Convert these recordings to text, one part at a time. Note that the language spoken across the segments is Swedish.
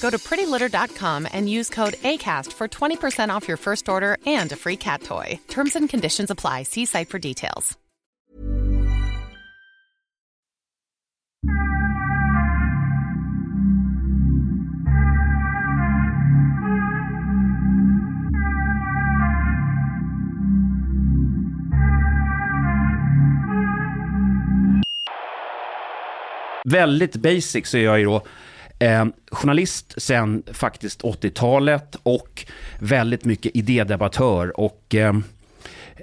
Go to prettylitter.com and use code ACAST for 20% off your first order and a free cat toy. Terms and conditions apply. See site for details. Väldigt basic så är jag ju då eh, journalist sen faktiskt 80-talet och väldigt mycket idédebattör. Och, eh,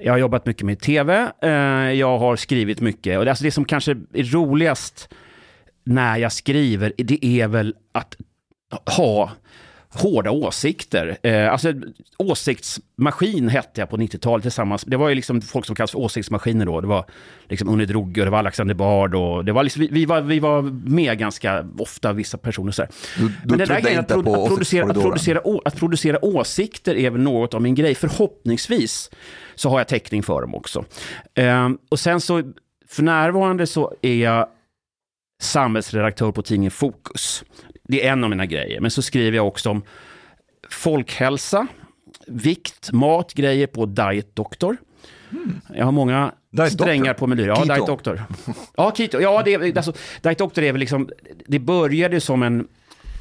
jag har jobbat mycket med tv, eh, jag har skrivit mycket. Och det, alltså det som kanske är roligast när jag skriver, det är väl att ha hårda åsikter. Eh, alltså åsiktsmaskin hette jag på 90-talet tillsammans. Det var ju liksom folk som kallas för åsiktsmaskiner då. Det var liksom Unni Drougge och det var Alexander Bard och det var liksom, vi, vi, var, vi var med ganska ofta, vissa personer så Du, du Men det där grejen att, pro- att, producera, att, producera, å- att producera åsikter är väl något av min grej. Förhoppningsvis så har jag täckning för dem också. Ehm, och sen så, för närvarande så är jag samhällsredaktör på tidningen Fokus. Det är en av mina grejer. Men så skriver jag också om folkhälsa, vikt, mat, grejer på Diet Doctor. Jag har många. Diet strängar Doctor? på menyn. Ja, Keto? Diet Doctor. Ja, keto. Ja, det, alltså, Diet Doctor är väl liksom, det började som en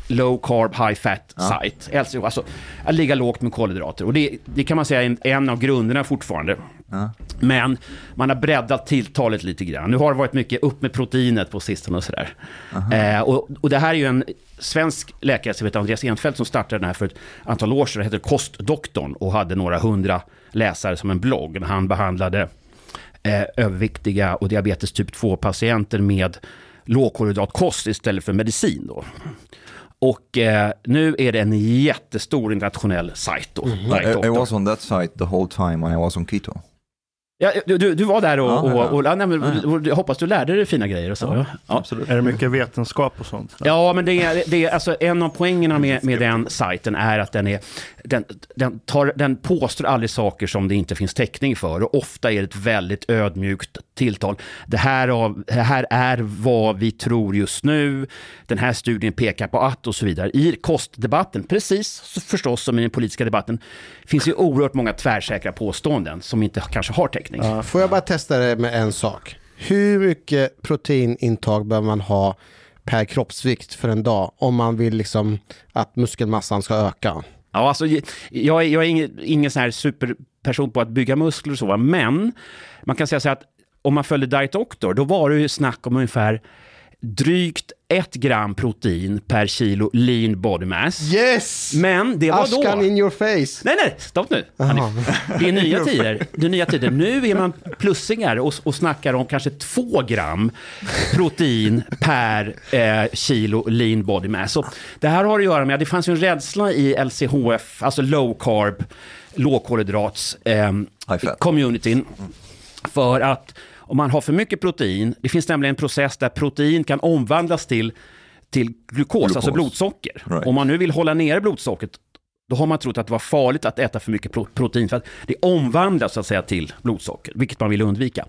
low carb, high fat site. Alltså, alltså att ligga lågt med kolhydrater. Och det, det kan man säga är en, en av grunderna fortfarande. Men man har breddat tilltalet lite grann. Nu har det varit mycket upp med proteinet på sistone och sådär. Eh, och, och det här är ju en svensk läkare som heter Andreas Enfeldt som startade den här för ett antal år sedan. Det heter Kostdoktorn och hade några hundra läsare som en blogg. När han behandlade eh, överviktiga och diabetes typ 2-patienter med lågkolhydratkost istället för medicin. Då. Och eh, nu är det en jättestor internationell sajt. Då, Diet I, I Doctor. was on that site the whole time when I was on keto. Ja, du, du, var där och, Ja, och, ja, och, och, nej, men, och jag hoppas du lärde dig fina grejer och så. Ja, ja. Absolut. Är det mycket vetenskap och sånt? Ja, men det är, det är alltså en av poängerna med, med den sajten är att den, är, den, den, tar, den påstår aldrig saker som det inte finns täckning för. Och ofta är det ett väldigt ödmjukt tilltal. Det här, av, det här är vad vi tror just nu. Den här studien pekar på att och så vidare. I kostdebatten, precis förstås som i den politiska debatten, finns ju oerhört många tvärsäkra påståenden som inte kanske har täckning. Får jag bara testa det med en sak? Hur mycket proteinintag behöver man ha per kroppsvikt för en dag om man vill liksom att muskelmassan ska öka? Ja, alltså, jag, är, jag är ingen, ingen sån här superperson på att bygga muskler och så, men man kan säga så här att om man följde Diet Doctor, då var det ju snack om ungefär drygt ett gram protein per kilo lean body mass. Yes! Men det var Ashkan då... in your face. Nej, nej, stopp nu. Hanif. Det är nya tider. Det är nya tider. Nu är man plussingar och, och snackar om kanske två gram protein per eh, kilo lean body mass. Så det här har att göra med att det fanns ju en rädsla i LCHF, alltså low carb, lågkolhydrats, eh, communityn. För att om man har för mycket protein, det finns nämligen en process där protein kan omvandlas till, till glukos, Glukos. alltså blodsocker. Right. Om man nu vill hålla nere blodsockret, då har man trott att det var farligt att äta för mycket pro- protein, för att det omvandlas så att säga till blodsocker, vilket man vill undvika.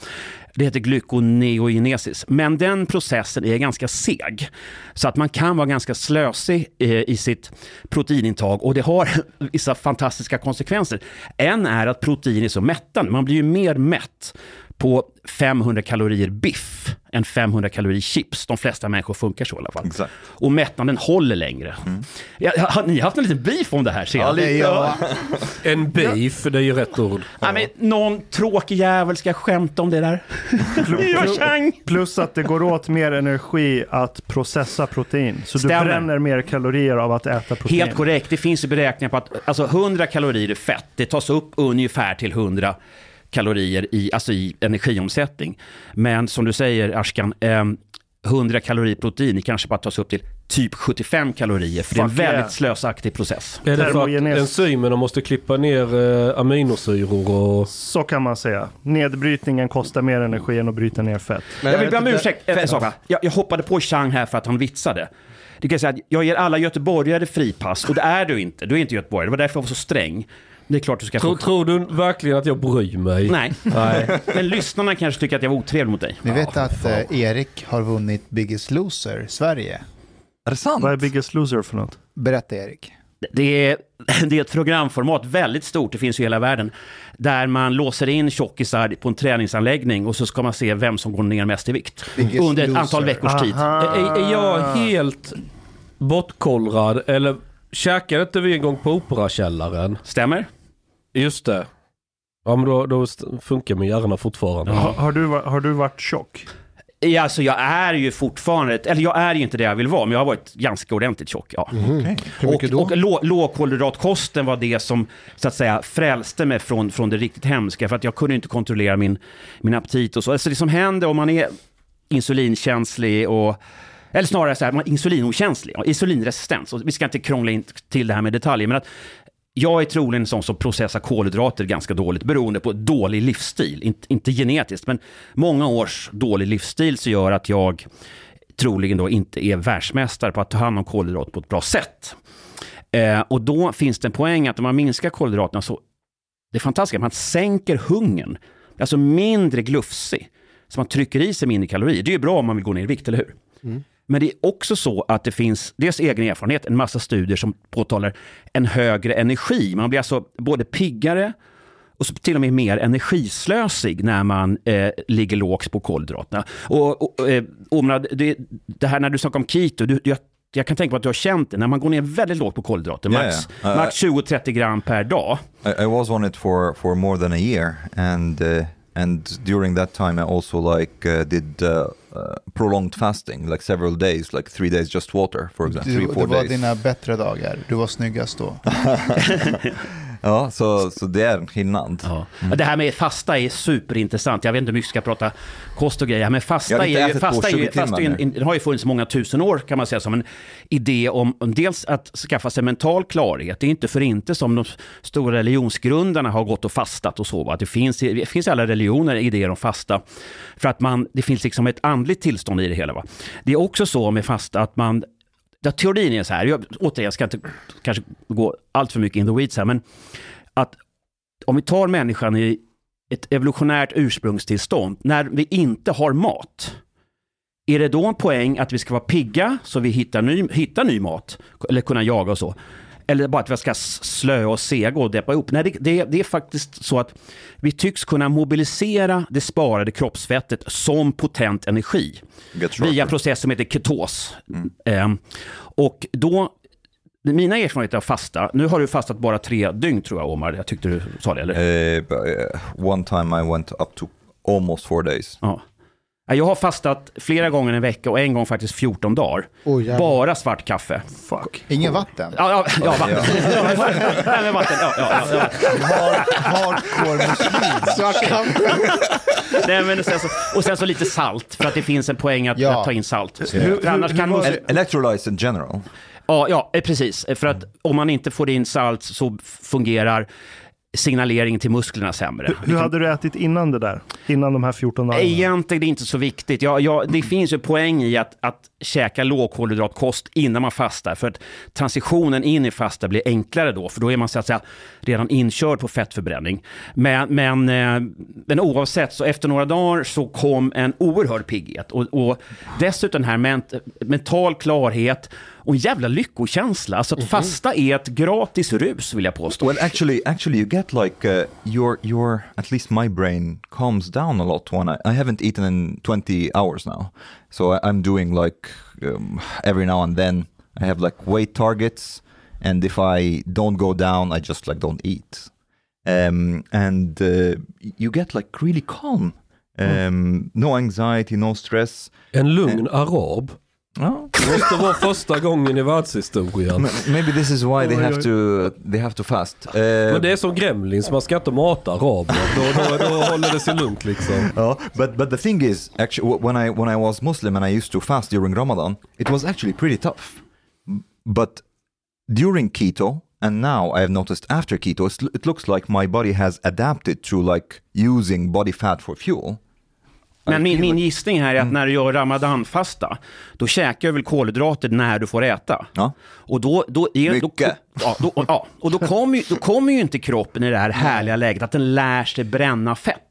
Det heter glykoneogenesis, men den processen är ganska seg. Så att man kan vara ganska slösig eh, i sitt proteinintag och det har vissa fantastiska konsekvenser. En är att protein är så mättande, man blir ju mer mätt på 500 kalorier biff än 500 kalorier chips. De flesta människor funkar så i alla fall. Exakt. Och mättnaden håller längre. Ja, har ni haft en liten beef om det här? Ser jag? Ja, En beef, det är ju rätt ord. Nej, men någon tråkig jävel ska skämta om det där. Plus att det går åt mer energi att processa protein. Så Stämmer. du bränner mer kalorier av att äta protein. Helt korrekt. Det finns ju beräkningar på att alltså 100 kalorier i fett, det tas upp ungefär till 100 kalorier i, alltså i energiomsättning. Men som du säger, Ashkan, ehm, 100 kalorier protein kanske bara tas upp till typ 75 kalorier, för det är en Fuck yeah. väldigt slösaktig process. Är det för att enzymerna måste klippa ner eh, aminosyror och... Så kan man säga. Nedbrytningen kostar mer energi än att bryta ner fett. Jag vill be om ursäkt, en sak? Jag, jag hoppade på Chang här för att han vitsade. Det kan jag säga att jag ger alla göteborgare fripass, och det är du inte. Du är inte göteborgare, det var därför jag var så sträng. Det är klart du ska Tror, få... tror du verkligen att jag bryr mig? Nej, Nej. men lyssnarna kanske tycker att jag var otrevlig mot dig. Ni vet att eh, Erik har vunnit Biggest Loser Sverige. Är det sant? Vad är Biggest Loser för något? Berätta Erik. Det är, det är ett programformat, väldigt stort, det finns ju i hela världen, där man låser in tjockisar på en träningsanläggning och så ska man se vem som går ner mest i vikt. Biggest Under ett loser. antal veckors tid. Aha. Är, är jag helt bortkollrad eller käkade inte vi en gång på Operakällaren? Stämmer? Just det. Ja men då, då funkar min hjärna fortfarande. Har, har, du, har du varit tjock? Ja, alltså jag är ju fortfarande, eller jag är ju inte det jag vill vara, men jag har varit ganska ordentligt tjock. Ja. Hur mycket Och, då? och lå, lågkolhydratkosten var det som så att säga frälste mig från, från det riktigt hemska, för att jag kunde inte kontrollera min, min aptit och så. Alltså det som händer om man är insulinkänslig och eller snarare så här, man är insulinokänslig, insulinresistens. Och vi ska inte krångla in till det här med detaljer, men att jag är troligen en sån som processar kolhydrater ganska dåligt beroende på dålig livsstil. Inte, inte genetiskt, men många års dålig livsstil så gör att jag troligen då inte är världsmästare på att ta hand om kolhydrater på ett bra sätt. Eh, och då finns det en poäng att om man minskar kolhydraterna så, det är fantastiskt, man sänker hungern. Alltså mindre glufsig. Så man trycker i sig mindre kalorier. Det är ju bra om man vill gå ner i vikt, eller hur? Mm. Men det är också så att det finns, dels egen erfarenhet, en massa studier som påtalar en högre energi. Man blir alltså både piggare och till och med mer energislösig när man eh, ligger lågt på kolhydraterna. Och, och, eh, Omra, det, det här när du snackar om keto, du, jag, jag kan tänka på att du har känt det, när man går ner väldigt lågt på kolhydrater, Ja, max, ja. Uh, max 20-30 gram per dag. I, I was on it for, for more than a year, and uh, and during that time I also like uh, did uh, uh, prolonged fasting, like several days, like three days just water, for example, Du, three det four var days. dina bättre dagar. Du var snyggast då. Ja, så, så det är en skillnad. Ja. Det här med fasta är superintressant. Jag vet inte hur mycket vi ska prata kost och grejer, men Jag fasta, är ju, fasta, är ju, 20 timmar fasta är en, har ju funnits många tusen år kan man säga som en idé om, om dels att skaffa sig mental klarhet. Det är inte för inte som de stora religionsgrundarna har gått och fastat och så. Va? Det, finns, det finns i alla religioner idéer om fasta. För att man, det finns liksom ett andligt tillstånd i det hela. Va? Det är också så med fasta att man Ja, teorin är så här, jag, återigen, jag ska inte kanske gå allt för mycket in the weeds här, men att om vi tar människan i ett evolutionärt ursprungstillstånd, när vi inte har mat, är det då en poäng att vi ska vara pigga så vi hittar ny, hittar ny mat, eller kunna jaga och så? Eller bara att vi ska slöa och sega och deppa ihop? Nej, det, det, det är faktiskt så att vi tycks kunna mobilisera det sparade kroppsfettet som potent energi via process som heter ketos. Ehm, och då, mina erfarenheter av fasta, nu har du fastat bara tre dygn tror jag Omar, jag tyckte du sa det eller? Uh, but, uh, one time I went up to almost four days. Ja. Ja, Jag har fastat flera gånger en vecka och en gång faktiskt 14 dagar. Jävlar. Bara svart kaffe. Fuck. Ingen vatten. Ja, ja, ja vatten. Ja. Nej, men vatten. Ja, ja, ja, ja. Hard, hardcore muslim. Nej, men sen så, och sen så lite salt, för att det finns en poäng att, Ja. att ta in salt. Hur- annars kan electrolytes in general. Ja, ja, eh, precis. För att om man inte får in salt så fungerar signaleringen till musklerna sämre. Hur, hur hade du ätit innan det där? Innan de här 14 dagarna? Egentligen är det inte så viktigt. Ja, ja, det finns ju poäng i att, att käka lågkolhydratkost innan man fastar. För att transitionen in i fasta blir enklare då. För då är man så att säga redan inkörd på fettförbränning. Men, men, eh, men oavsett, så efter några dagar så kom en oerhörd pigghet. Och, och dessutom den här ment mental klarhet och en jävla lyckokänsla. Alltså att fasta är ett gratis rus vill jag påstå. Well, actually, actually, you get like uh, your your at least my brain calms down a lot when I, I haven't eaten in 20 hours now, so I'm doing like um, every now and then I have like weight targets, and if I don't go down, I just like don't eat, um, and uh, you get like really calm, um, no anxiety, no stress. En lugn arab. Oh. Det måste vara första gången i världshistorien. Maybe this is why they have to they have to fast. Uh, Men det är som gremlins, man ska inte mata araber. Då, då, då håller det sig lugnt liksom. Oh, but but the thing is, actually, when I when I was Muslim and I used to fast during Ramadan, it was actually pretty tough. But during keto and now I have noticed after keto, it looks like my body has adapted to like using body fat for fuel. Men min, min gissning här är att när du gör ramadanfasta, då käkar du väl kolhydrater när du får äta. Ja. Och då, då, är, då. Ja, då, ja, och då kommer, ju, då kommer ju inte kroppen i det här härliga läget att den lär sig bränna fett.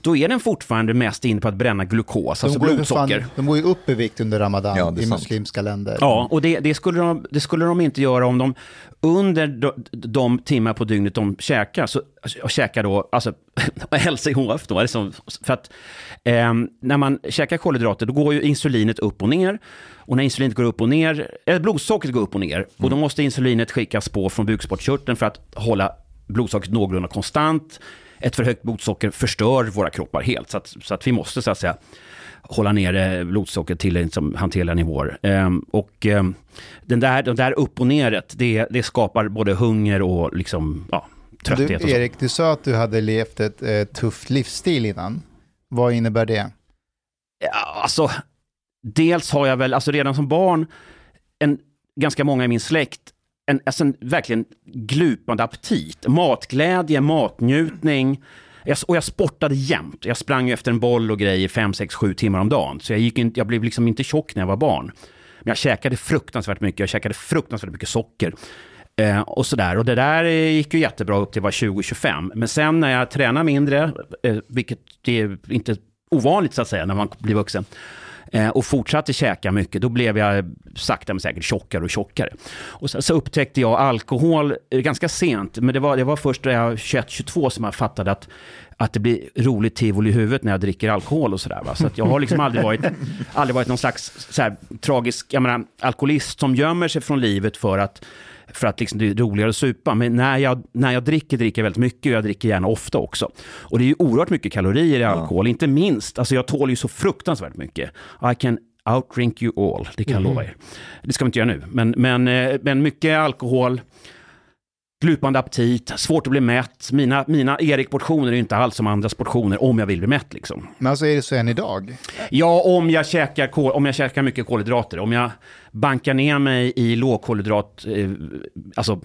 Då är den fortfarande mest inne på att bränna glukos, alltså går ju för fan- blodsocker. de går ju upp i vikt under Ramadan Ja, i sant. muslimska länder. Ja, och det, det, skulle de, det skulle de inte göra om de under de, de timmar på dygnet de käkar, så, och käkar då, alltså LCHF då, är det som, för att ehm, när man käkar kolhydrater då går ju insulinet upp och ner. Och när insulinet går upp och ner, eller blodsockret går upp och ner, och då måste insulinet skickas på från bukspottkörteln för att hålla blodsockret någorlunda konstant. Ett för högt blodsocker förstör våra kroppar helt, så att, så att vi måste så att säga hålla nere blodsockret till liksom, hanterliga nivåer. Ehm, och ehm, den där, den där upp och neret, det, det skapar både hunger och liksom, ja, trötthet. Du. Erik, du sa att du hade levt ett eh, tufft livsstil innan. Vad innebär det? Ja, alltså, dels har jag väl, alltså redan som barn, en, ganska många i min släkt, en, alltså en verkligen glupande aptit. Matglädje, matnjutning. Jag, och jag sportade jämt. Jag sprang ju efter en boll och grejer 5, 6, 7 timmar om dagen. Så jag, gick in, jag blev liksom inte tjock när jag var barn. Men jag käkade fruktansvärt mycket. Jag käkade fruktansvärt mycket socker. Eh, och sådär. Och det där eh, gick ju jättebra upp till jag var 20-25. Men sen när jag tränade mindre, eh, vilket är inte ovanligt så att säga när man blir vuxen, eh, och fortsatte käka mycket, då blev jag sakta men säkert tjockare och tjockare. Och så, så upptäckte jag alkohol eh, ganska sent, men det var, det var först när jag var 21-22 som jag fattade att att det blir roligt tivoli i huvudet när jag dricker alkohol och sådär. va. Så att jag har liksom aldrig varit, aldrig varit någon slags så här, tragisk jag menar, alkoholist som gömmer sig från livet för att för att liksom det är roligare att supa. Men när jag, när jag dricker, dricker jag väldigt mycket och jag dricker gärna ofta också. Och det är ju oerhört mycket kalorier i alkohol, inte minst. Alltså jag tål ju så fruktansvärt mycket. I can outdrink you all, det kan jag lova er. Det ska vi inte göra nu, men, men, eh, men mycket alkohol, glupande aptit, svårt att bli mätt. Mina, mina Erik-portioner är ju inte alls som andras portioner om jag vill bli mätt liksom. Men alltså är det så än idag? Ja, om jag käkar, kol, om jag käkar mycket kolhydrater. Om jag bankar ner mig i lågkolhydrat, eh, alltså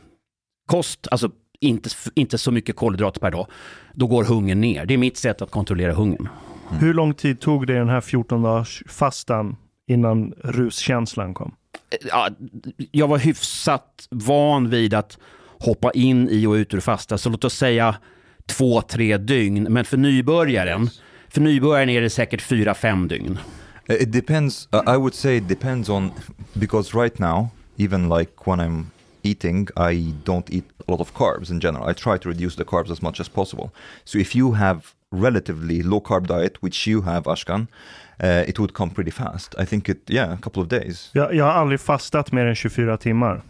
kost, alltså inte, inte så mycket kolhydrater per dag, då går hungern ner. Det är mitt sätt att kontrollera hungern. Hur lång tid tog det den här 14 dagars fastan innan ruskänslan kom? ja, jag var hyfsat van vid att hoppa in i och ut ur fasta. Så låt oss säga två, tre dygn. Men för nybörjaren, för nybörjaren är det säkert fyra, fem dygn. Uh, It depends. Uh, I would say it depends on because right now, even like when I'm eating, I don't eat a lot of carbs in general. I try to reduce the carbs as much as possible. So if you have relatively low carb diet, which you have, Ashkan, uh, it would come pretty fast. I think it, yeah, a couple of days. Jag, jag har aldrig fastat mer än 24 timmar.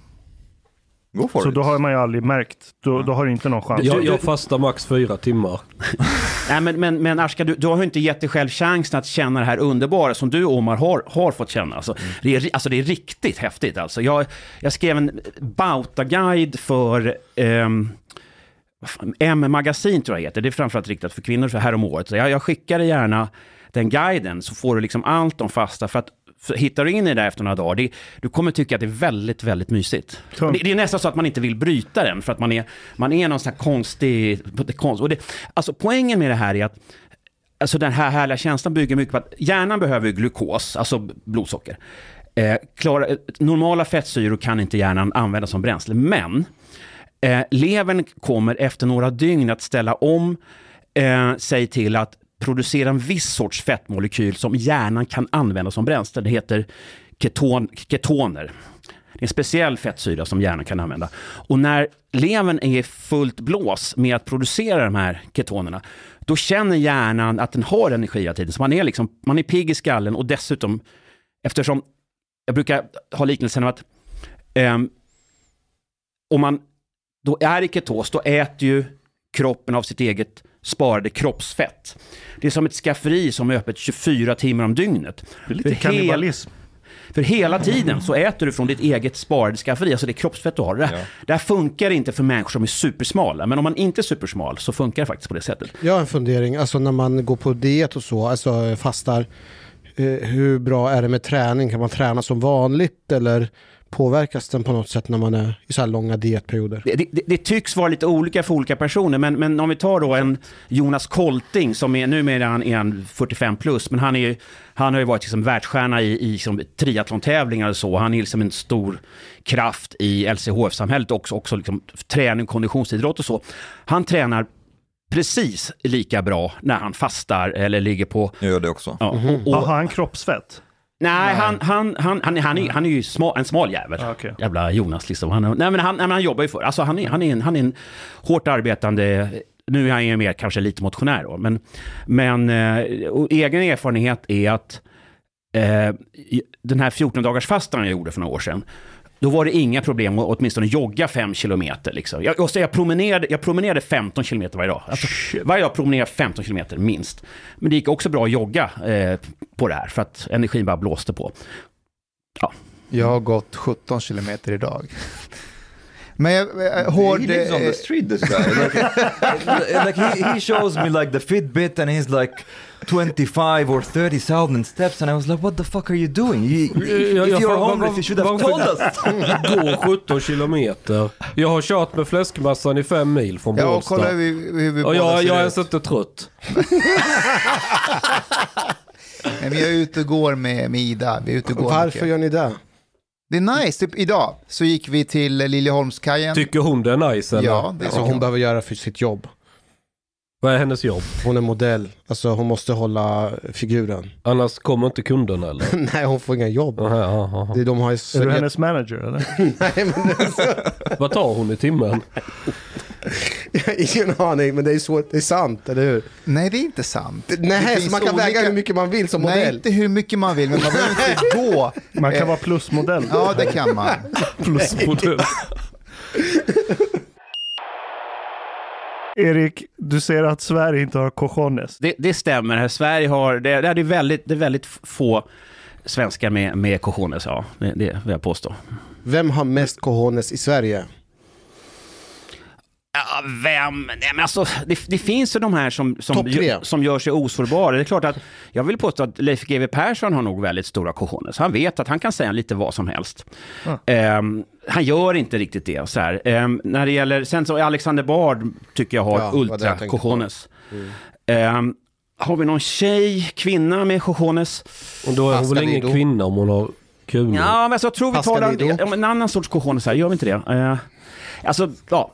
Go for Så it. då har man ju aldrig märkt. Då, då har du inte någon chans. Jag, jag fastar max fyra timmar. Nej, men, men, men Ashka, du, du har ju inte gett dig själv chansen att känna det här underbara som du, Omar, har, har fått känna. Alltså, det, är, alltså, det är riktigt häftigt. Alltså. Jag, jag skrev en Bauta-guide för ehm, M-magasin, tror jag heter. Det är framförallt riktat för kvinnor så här om året. Så jag, jag skickar dig gärna den guiden, så får du liksom allt om fasta. För att För hittar du in i det där efter några dagar, det, du kommer tycka att det är väldigt, väldigt mysigt. Det, det är nästan så att man inte vill bryta den, för att man är, man är någon sån här konstig... Konst, och det, alltså poängen med det här är att Alltså den här härliga känslan bygger mycket på att hjärnan behöver glukos, alltså blodsocker. Eh, klara, normala fettsyror kan inte hjärnan använda som bränsle, men eh, levern kommer efter några dygn att ställa om eh, sig till att producera en viss sorts fettmolekyl som hjärnan kan använda som bränsle. Det heter keton, ketoner. Det är en speciell fettsyra som hjärnan kan använda. Och när levern är i fullt blås med att producera de här ketonerna, då känner hjärnan att den har energi hela tiden. Så man är, liksom, man är pigg i skallen och dessutom, eftersom, jag brukar ha liknelsen av att um, om man då är i ketos, då äter ju kroppen av sitt eget sparade kroppsfett. Det är som ett skafferi som är öppet 24 timmar om dygnet. Det är lite För hel- kannibalism. För hela tiden så äter du från ditt eget sparade skafferi, alltså det kroppsfett du har. Det, här- det här funkar inte för människor som är supersmala, men om man inte är supersmal så funkar det faktiskt på det sättet. Jag har en fundering, alltså när man går på diet och så, alltså fastar. eh, Hur bra är det med träning? Kan man träna som vanligt eller påverkas den på något sätt när man är i så här långa dietperioder? Det, det, det tycks vara lite olika för olika personer, men, men om vi tar då en Jonas Kolting som är, numera han är han 45 plus, men han, är, han har ju varit liksom världsstjärna i, i liksom triathlon-tävlingar och så. Han är liksom en stor kraft i LCHF-samhället också, också liksom träning, konditionsidrott och så. Han tränar precis lika bra när han fastar eller ligger på... Jag gör det också. Ja, och, och, Har han kroppsfett? Nej, han, han, han, han, han, är, han är ju smal, en smal jävel. Ja, okej. Jävla Jonas liksom. Han, nej, men han, nej, men han jobbar ju för Alltså han är, han är, en, han är en hårt arbetande, nu är han ju mer kanske lite motionär då, men, men eh, egen erfarenhet är att eh, den här 14 dagars fastan jag gjorde för några år sedan, då var det inga problem att åtminstone jogga 5 kilometer. Liksom. Jag, och så jag, promenerade, jag promenerade 15 kilometer varje dag. Alltså, varje dag promenerade jag 15 kilometer minst. Men det gick också bra att jogga eh, på det här, för att energin bara blåste på. Jag har gått 17 kilometer idag. Men jag, eh, hård... He lives on the street this guy. Like, like he, he shows me like the Fitbit and he's like 25 or 30,000 steps and I was like what the fuck are you doing? You, if jag- you're homeless you should have told us. Gå 17 kilometer. Jag har kört med fläskmassan i fem mil från Ja, och kolla hur vi, hur vi Och jag, jag är ens inte trött. Men jag är ute och går med, med Ida. Vi är ute och går Varför mycket. gör ni det? Det är nice. Typ idag så gick vi till Liljeholmskajen. Tycker hon det är nice eller? Ja, det Alltså tycker hon hon. behöver göra för sitt jobb. Vad är hennes jobb? Hon är modell. Alltså hon måste hålla figuren. Annars kommer inte kunden eller? Nej, hon får inga jobb. Aha, aha, aha. Det är de har ju... Är du hennes manager eller? Nej, men alltså, Vad tar hon i timmen? jag har ingen aning, men det är, så, det är sant, eller hur? Nej, det är inte sant. Det Nej, så finns man kan väga olika- hur mycket man vill som Nej, modell. inte hur mycket man vill, men man behöver inte gå. Man kan Eh, vara plusmodell. Ja, det kan man. Plusmodell. Erik, du säger att Sverige inte har cojones. Det, det stämmer. Här Sverige har, det, det är väldigt, det är väldigt få svenskar med, med cojones, ja. Det, det vill jag påstå. Vem har mest cojones i Sverige? Ja, vem? Nej, men alltså, det, det finns ju de här som, som, gör, som gör sig osårbara. Det är klart att jag vill påstå att Leif GW Persson har nog väldigt stora cojones. Han vet att han kan säga lite vad som helst. Ehm, han gör inte riktigt det. Så här. Ehm, när det gäller, sen så Alexander Bard tycker jag har Ja, ultra cojones. Ehm, har vi någon tjej, kvinna med cojones? Och då är hon väl ingen kvinna om hon har kul. Ja, men alltså, jag tror vi tar en, en annan sorts cojones här, gör vi inte det? Eh, alltså, ja.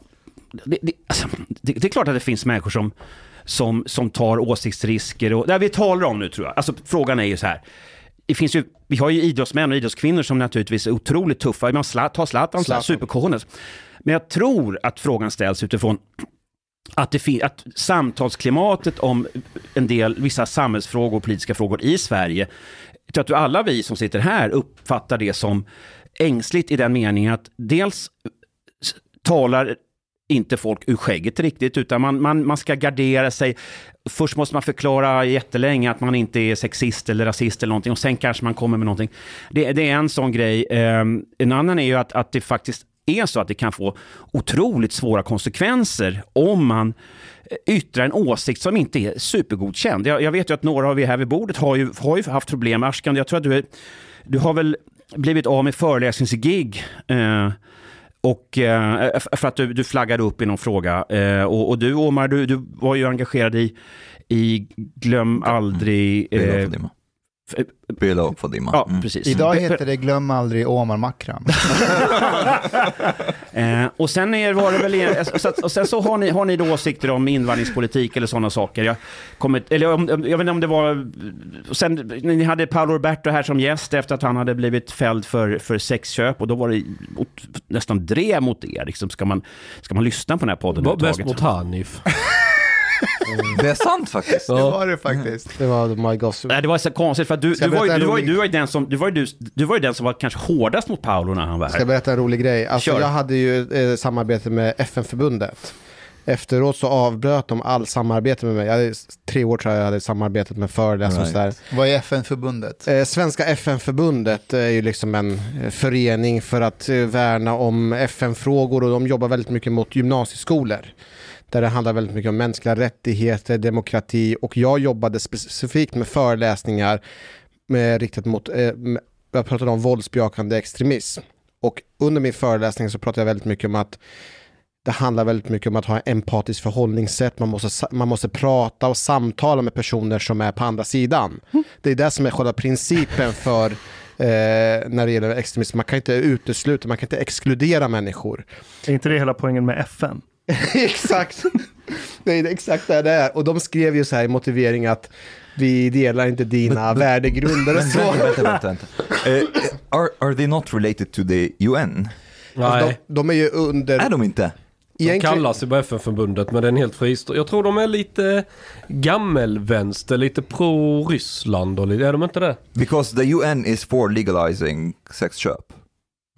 Det, det, alltså, det, det är klart att det finns människor som, som, som tar åsiktsrisker och det vi talar om nu tror jag. Alltså frågan är ju så här. Det finns ju, vi har ju idrottsmän och idrottskvinnor som naturligtvis är otroligt tuffa. Man tar Zlatan, Zlatan. supercojones. Men jag tror att frågan ställs utifrån att, det att samtalsklimatet om en del, vissa samhällsfrågor och politiska frågor i Sverige, jag tror att alla vi som sitter här uppfattar det som ängsligt i den meningen att dels talar inte folk ur skägget riktigt, utan man, man, man ska gardera sig. Först måste man förklara jättelänge att man inte är sexist eller rasist eller någonting och sen kanske man kommer med någonting. Det, det är en sån grej. Ehm, en annan är ju att, att det faktiskt är så att det kan få otroligt svåra konsekvenser om man yttra yttrar en åsikt som inte är supergodkänd. Jag, jag vet ju att några av er här vid bordet har ju, har ju haft problem. Ashkan, jag tror att du är du har väl blivit av med föreläsningsgig eh, och eh, för att du, du flaggade upp i någon fråga. Eh, och, och du Omar, du, du var ju engagerad i, i Glöm aldrig... Eh, och Fadima. f- Bela och Fadima. ja, Mm. precis. Idag Pe- heter det Glöm aldrig Omar Makram. Eh, och sen är, var det väl, en- så att- och sen så har ni, har ni då åsikter om invandringspolitik eller sådana saker. Jag, kommit, eller om, jag vet inte om det var, sen, ni hade Paolo Roberto här som gäst efter att han hade blivit fälld för, för sexköp och då var det mot, nästan drev mot er. Liksom, ska, man, ska man lyssna på den här podden Bäst mot Hanif. Det är sant faktiskt. Det var det faktiskt. Det var My Gossip. Nej, det var så konstigt för att du, Ska du, jag var, ju- berätta en du, var, ju- rolig- du var ju den som, du var ju, du, du var ju den som var kanske hårdast mot Paolo när han var Ska här. jag berätta en rolig grej? Alltså, Kör. jag hade ju eh, samarbete med FN-förbundet. Efteråt så avbröt de all samarbete med mig. Jag hade, tre år tror jag jag hade samarbetat med föreläsare och Right. sådär. Vad är FN-förbundet? Eh, Svenska FN-förbundet är ju liksom en eh, förening för att eh, värna om FN-frågor och de jobbar väldigt mycket mot gymnasieskolor. Där det handlar väldigt mycket om mänskliga rättigheter, demokrati och jag jobbade specifikt med föreläsningar med, riktat mot, eh, med, jag pratade om våldsbejakande extremism. Och under min föreläsning så pratade jag väldigt mycket om att det handlar väldigt mycket om att ha en empatiskt förhållningssätt. Man måste, man måste prata och samtala med personer som är på andra sidan. Det är det som är själva principen för eh, när det gäller extremism. Man kan inte utesluta, man kan inte exkludera människor. Är inte det hela poängen med FN? exakt. Nej, det är exakt det det är. Och de skrev ju så här i motivering att vi delar inte dina värdegrunder och så. vänta, vänta, vänta. vänta. Eh, are, are they not related to the UN? Alltså, Nej, de, de är ju under... Är de inte? de egentligen- kallar sig bara FN-förbundet men det är en helt fristående. Jag tror de är lite gammelvänster, lite pro-Ryssland och lite, är de inte det? Because the UN is for legalizing sexköp.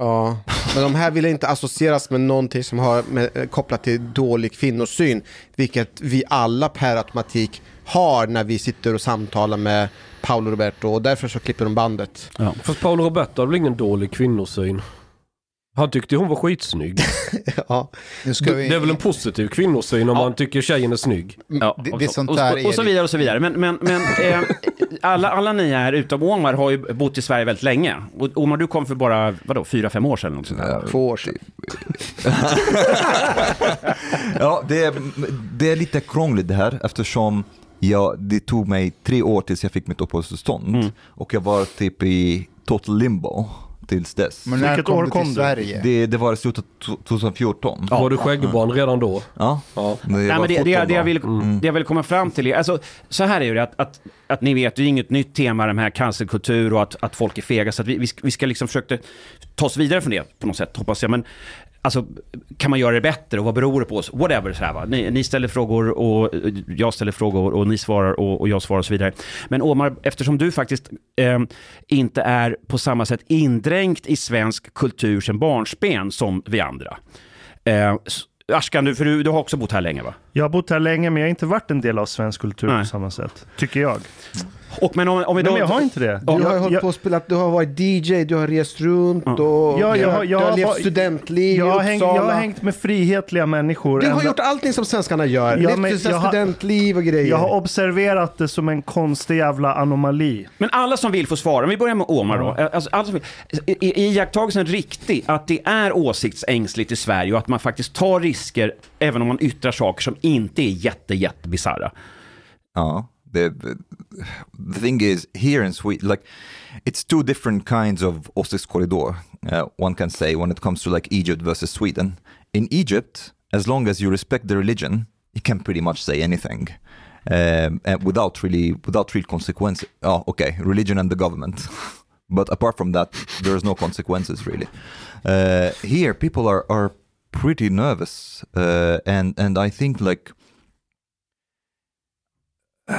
Ja, men de här vill inte associeras med någonting som har med, eh, kopplat till dålig kvinnosyn, vilket vi alla per automatik har när vi sitter och samtalar med Paolo Roberto och därför så klipper de bandet. Fast Paolo Roberto har väl ingen dålig kvinnosyn? Han tyckte hon var skitsnygg. ja. Nu ska vi... Det är väl en positiv kvinnosyn om man tycker tjejen är snygg? Ja, Det- det sånt och, där och, och så vidare och så vidare. Men, men, men eh, alla, alla ni här utom Omar har ju bott i Sverige väldigt länge. Och Omar, du kom för bara, vadå, fyra, fem år sedan? eller Något sånt där. Två år sedan. Ja, det är, det är lite krångligt det här eftersom jag, det tog mig tre år tills jag fick mitt uppehållstillstånd. Mm. Och jag var typ i total limbo tills dess. Men när Vilket kom år du kom till du? Sverige? Det, det var i slutet av 2014. Var du skäggbarn redan då? Ja. Ja. Det Nej, men det, det, 17 det, jag vill, Mm. det jag vill komma fram till är, alltså, så här är det ju, att, att, att ni vet, det är inget nytt tema, de här cancerkultur och att, att folk är fega, så att vi, vi, ska, vi ska liksom försöka ta oss vidare från det på något sätt, hoppas jag. Men alltså, kan man göra det bättre och vad beror det på oss? Whatever, så här, va? Ni, ni ställer frågor och jag ställer frågor och ni svarar och, och jag svarar och så vidare. Men Omar, eftersom du faktiskt eh, inte är på samma sätt indränkt i svensk kultur sedan barnsben som vi andra. Eh, Ashkan, du, för du, du har också bott här länge va? Jag har bott här länge men jag har inte varit en del av svensk kultur Nej. på samma sätt. Tycker jag. Och, men om, om vi Nej, då... men jag har inte det. Du har jag, hållit på och spelat, du har varit DJ, du har rest runt och Ja, du jag har, jag du har levt studentliv jag, i har hängt, jag Uppsala. har hängt med frihetliga människor. Du har ända- gjort allting som svenskarna gör. Ja, Levt jag studentliv och grejer. jag har observerat det som en konstig jävla anomali. Men alla som vill får svara. Om vi börjar med Omar då. Alltså, alla som vill. Är är iakttagelsen riktig att det är åsiktsängsligt i Sverige och att man faktiskt tar risker även om man yttrar saker som inte är jätte, jätte bisarra? Ja, the, the thing is here in Sweden, like it's two different kinds of åsiktskorridor. Uh, one can say when it comes to like Egypt versus Sweden. In Egypt, as long as you respect the religion, you can pretty much say anything. Um, without really, without real consequences. Oh, okay, religion and the government. but apart from that, there's no consequences really. Uh, here, people are, are pretty nervous, uh, and and I think like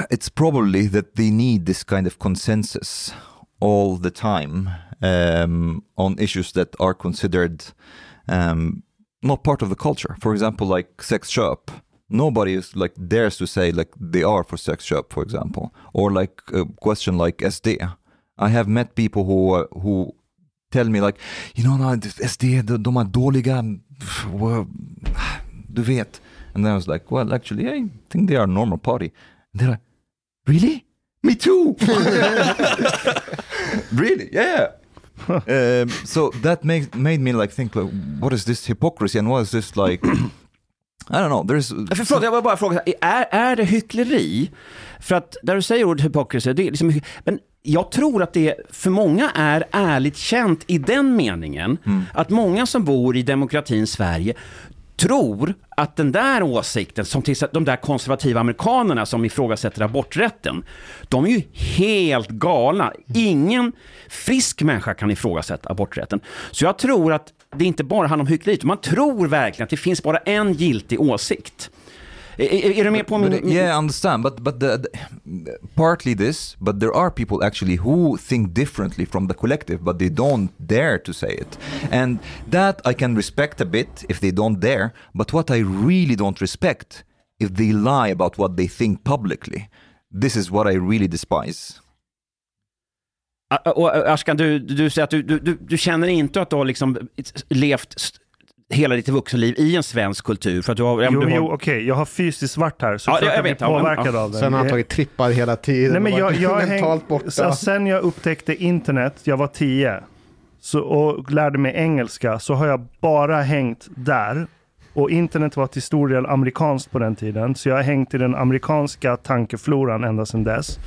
it's probably that they need this kind of consensus all the time um, on issues that are considered um, not part of the culture. For example, like sex shop. Nobody is like dares to say like they are for sex shop, for example, or like a question like SD. I have met people who uh, who tell me like, you know, no, SD, är dåliga, well, du vet. And I was like, well, actually, I think they are a normal party. And they're like, really? Me too. really? Yeah. um, so that made made me like think like, what is this hypocrisy and what is this like? I don't know. There's För, förlåt, jag vill bara fråga, är, är det hyckleri? För att där du säger ordet hypocrisy, det är liksom, men jag tror att det för många är ärligt känt i den meningen att många som bor i demokratins Sverige tror att den där åsikten, som till exempel de där konservativa amerikanerna som ifrågasätter aborträtten, de är ju helt galna. Ingen frisk människa kan ifrågasätta aborträtten. Så jag tror att det inte bara handlar om hyckleri, utan man tror verkligen att det finns bara en giltig åsikt. Är, är, är du med på min... But, yeah, I understand. But but the, the, partly this, but there are people actually who think differently from the collective, but they don't dare to say it, and that I can respect a bit if they don't dare. But what I really don't respect if they lie about what they think publicly. This is what I really despise. Och Ashkan, du, du säger att du, du, du, känner inte att du har liksom levt hela ditt vuxenliv i en svensk kultur? För att du har, Jo, du har... jo okej, jag har fysiskt varit här så Ja, jag jag blir men- påverkad ja. av det. Sen har han tagit trippar hela tiden Nej, men jag, jag har mentalt hängt, borta. så sen jag upptäckte internet, jag var tio, så, och lärde mig engelska, så har jag bara hängt där. Och internet var till stor del amerikanskt på den tiden, så jag har hängt i den amerikanska tankefloran ända sedan dess.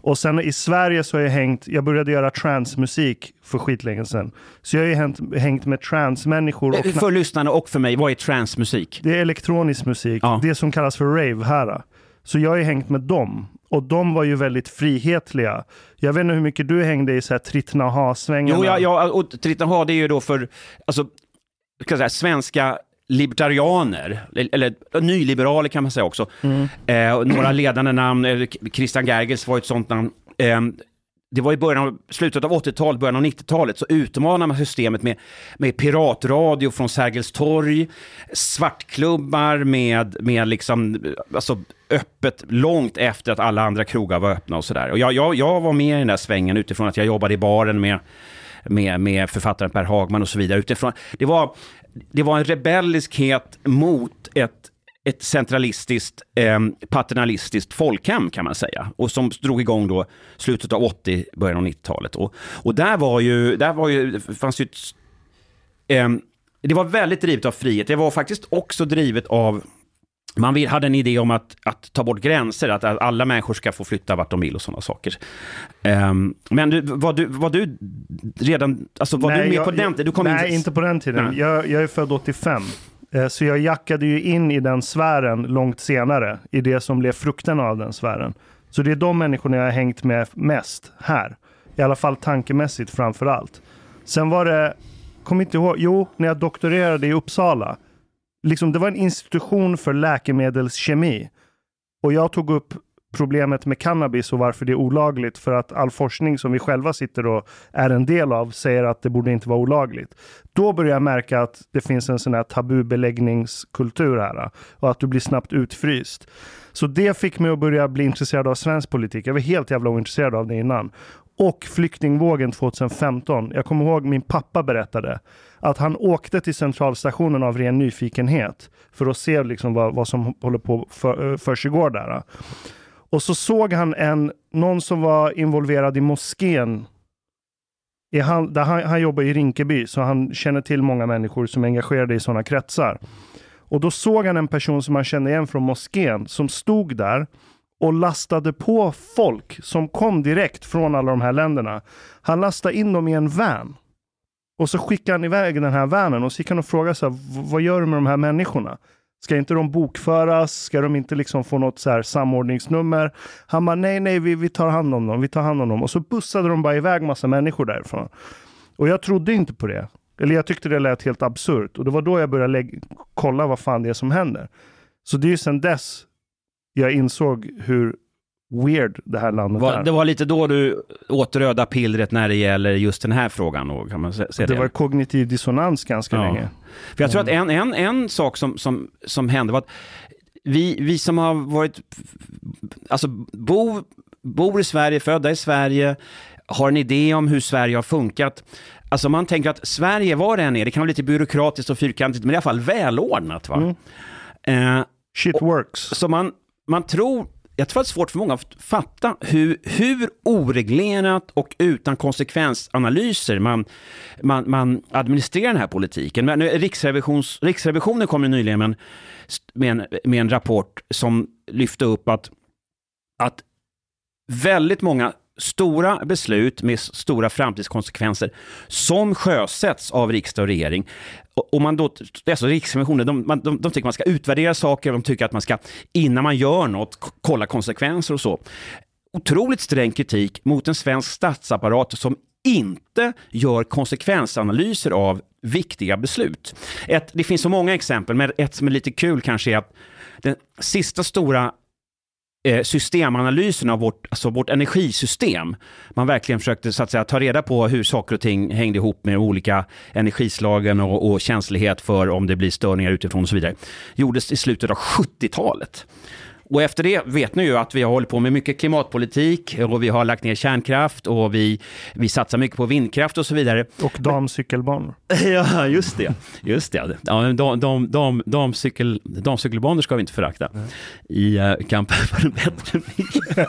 Och sen i Sverige så har jag hängt, jag började göra transmusik för skitlänge sedan. Så jag har ju hängt, hängt med transmänniskor. Och För lyssnarna och för mig, vad är transmusik? det är elektronisk musik, Ja. det som kallas för rave här. Så jag har ju hängt med dem. Och de var ju väldigt frihetliga. Jag vet inte hur mycket du hängde i så här trittna ha-svängarna. Jo, ja, ja, och Triton ha det är ju då för alltså, ska säga, svenska libertarianer, eller nyliberaler kan man säga också. Eh, några ledande namn, eh, Christian Gergels var ett sånt namn. Eh, det var i början av, slutet av 80-talet, början av 90-talet, så utmanade man systemet med, med piratradio från Sergels torg, svartklubbar med, med liksom, alltså öppet långt efter att alla andra krogar var öppna och sådär. Och jag, jag, jag var med i den där svängen utifrån att jag jobbade i baren med, med, med författaren Per Hagman och så vidare. Utifrån, det, var, det var en rebelliskhet mot ett ett centralistiskt, eh, paternalistiskt folkhem kan man säga. Och som drog igång då slutet av 80, början av 90-talet. Och, och där var ju, där var ju, fanns ju ett, eh, det var väldigt drivet av frihet. Det var faktiskt också drivet av man vill, hade en idé om att, att ta bort gränser, att alla människor ska få flytta vart de vill och sådana saker. Ehm, men du, var, du, var du redan, alltså var du med jag- på den tiden? Nej, in, inte på den tiden. Nej. Jag, jag är född 85. Eh, Så jag jackade ju in i den sfären långt senare, i det som blev frukten av den sfären. Så det är de människorna jag har hängt med mest här. I alla fall tankemässigt framför allt. Sen var det, kom inte ihåg, jo, när jag doktorerade i Uppsala. Liksom, det var en institution för läkemedelskemi. Och jag tog upp problemet med cannabis och varför det är olagligt. För att all forskning som vi själva sitter och är en del av säger att det borde inte vara olagligt. Då börjar jag märka att det finns en sån här tabubeläggningskultur här. Och att du blir snabbt utfryst. Så det fick mig att börja bli intresserad av svensk politik. Jag var helt jävla ointresserad av det innan. Och flyktingvågen 2015. Jag kommer ihåg min pappa berättade att han åkte till centralstationen av ren nyfikenhet för att se liksom vad, vad som håller på för, eh, för sig där. Och så såg han en, någon som var involverad i moskén. I han, där han, han jobbar i Rinkeby, så han känner till många människor som är engagerade i sådana kretsar. Och då såg han en person som han kände igen från moskén som stod där och lastade på folk som kom direkt från alla de här länderna. Han lastade in dem i en van. Och så skickade han iväg den här vanen och så gick han och frågade så här, vad gör du med de här människorna? Ska inte de bokföras? Ska de inte liksom få något så här samordningsnummer? Han bara, nej, nej, vi, vi tar hand om dem, vi tar hand om dem. Och så bussade de bara iväg massa människor därifrån. Och jag trodde inte på det. Eller jag tyckte det lät helt absurt. Och det var då jag började kolla vad fan det är som händer. Så det är ju sedan dess jag insåg hur weird det här landet var, är. det var lite då du åt röda pillret när det gäller just den här frågan. Då, kan man se, se det var kognitiv dissonans ganska Ja. länge. För jag tror att en, en, en sak som, som, som hände var att vi, vi som har varit, alltså bo, bor i Sverige, födda i Sverige, har en idé om hur Sverige har funkat. Alltså man tänker att Sverige, var det än är, det kan vara lite byråkratiskt och fyrkantigt, men i alla fall välordnat. Va? Mm. Eh, Shit works. så man, man tror jag tror att det är svårt för många att fatta hur, hur oreglerat och utan konsekvensanalyser man, man, man administrerar den här politiken. Men Riksrevisions, Riksrevisionen kom ju nyligen med en, med, en, med en rapport som lyfte upp att, att väldigt många stora beslut med stora framtidskonsekvenser som sjösätts av riksdag och regering. Och, man då, alltså Riksrevisionen, de, man, de, de tycker man ska utvärdera saker, de tycker att man ska, innan man gör något, kolla konsekvenser och så. Otroligt sträng kritik mot en svensk statsapparat som inte gör konsekvensanalyser av viktiga beslut. Ett, det finns så många exempel, men ett som är lite kul kanske är att den sista stora Eh, systemanalysen av vårt, alltså vårt energisystem. Man verkligen försökte så att säga, ta reda på hur saker och ting hängde ihop med olika energislagen och, och känslighet för om det blir störningar utifrån och så vidare. Gjordes i slutet av 70-talet. Och efter det vet ni ju att vi har hållit på med mycket klimatpolitik och vi har lagt ner kärnkraft och vi, vi satsar mycket på vindkraft och så vidare. Och damcykelbanor. Ja, just det. Just det. Ja, men de, de, de, de, cykel, de cykelbanor ska vi inte förakta i uh, kampen för en bättre miljö.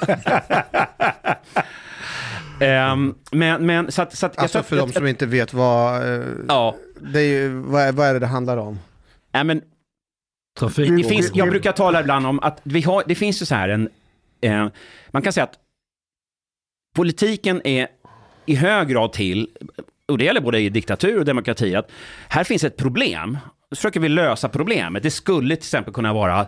Ehm, men, men så att... Så att Alltså för att- de som inte vet vad, eh, Ja, det är ju, vad, är- vad är det det handlar om? nej, men Trafik. det finns, jag brukar tala ibland om att vi har, det finns ju så här en... Eh, man kan säga att politiken är i hög grad till, och det gäller både i diktatur och demokrati, att här finns ett problem. Så försöker vi lösa problemet. Det skulle till exempel kunna vara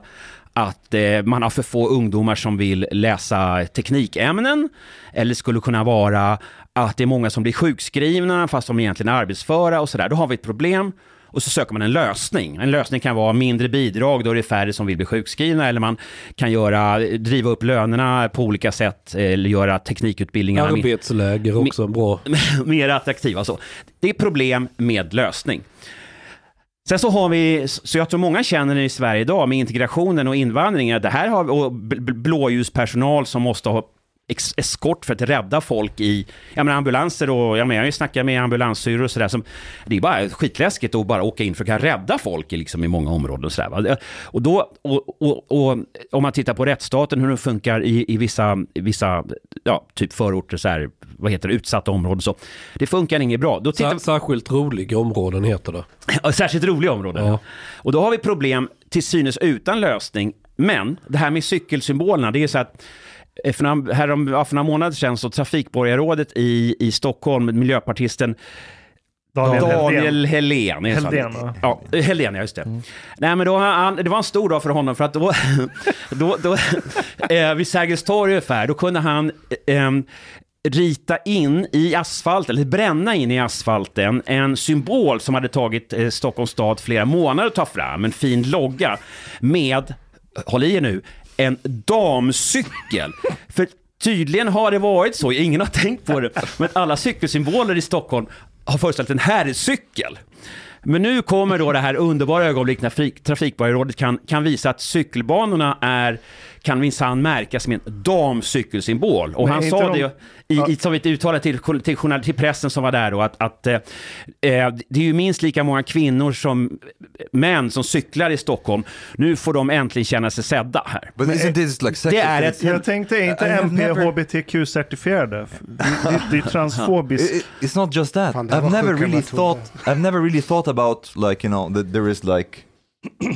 att eh, man har för få ungdomar som vill läsa teknikämnen. Eller skulle kunna vara att det är många som blir sjukskrivna fast de egentligen är arbetsföra och sådär. Då har vi ett problem. Och så söker man en lösning. En lösning kan vara mindre bidrag, då är det färre som vill bli sjukskrivna. Eller man kan göra, driva upp lönerna på olika sätt. Eller göra teknikutbildningarna Arbetsläger också bra. mer attraktiva. Så. Det är problem med lösning. Sen så har vi, så jag tror många känner i Sverige idag med integrationen och invandringen, det här har och bl- bl- blåljuspersonal som måste ha eskort för att rädda folk i jag menar, ambulanser och jag, menar, jag har ju snackat med ambulanssyrror och sådär som det är bara skitläskigt att bara åka in för att kunna rädda folk i, liksom, i många områden och sådär. Och då, och, och, och om man tittar på rättsstaten, hur den funkar i, i vissa, i vissa ja, typ förorter, så här, vad heter det, utsatta områden så. Det funkar inget bra. Då tittar, Sär, särskilt roliga områden heter det. Ja, Särskilt roliga områden. Ja. Och då har vi problem till synes utan lösning. Men det här med cykelsymbolerna, det är så att för några, härom, ja, för några månader sedan så trafikborgarrådet i, i Stockholm, miljöpartisten Daniel, Daniel. Helén. va? Ja, eh, Helén, ja just det. Nej men då, han, det var en stor dag för honom för att då, då, då eh, vid Sergels torg ungefär, då kunde han eh, rita in i asfalt, eller bränna in i asfalten, en symbol som hade tagit eh, Stockholms stad flera månader att ta fram, en fin logga med, håll i er nu, en damcykel. För tydligen har det varit så, ingen har tänkt på det, men alla cykelsymboler i Stockholm har föreställt en herrcykel. Men nu kommer då det här underbara ögonblick när Trafikborgarrådet kan, kan visa att cykelbanorna är, kan minsann märkas med en damcykelsymbol. Och Men han sa de- det i, i, som ett uttalande till, till, journal- till pressen som var där då, att, att eh, eh, det är ju minst lika många kvinnor som män som cyklar i Stockholm. Nu får de äntligen känna sig sedda här. But isn't this like sexual är ett- Jag tänkte, är inte MP never- HBTQ-certifierade? Det, det, det är transfobiskt. It- it- It's not just that. Fan, det I've never really thought. I've never really thought about like you know that there is like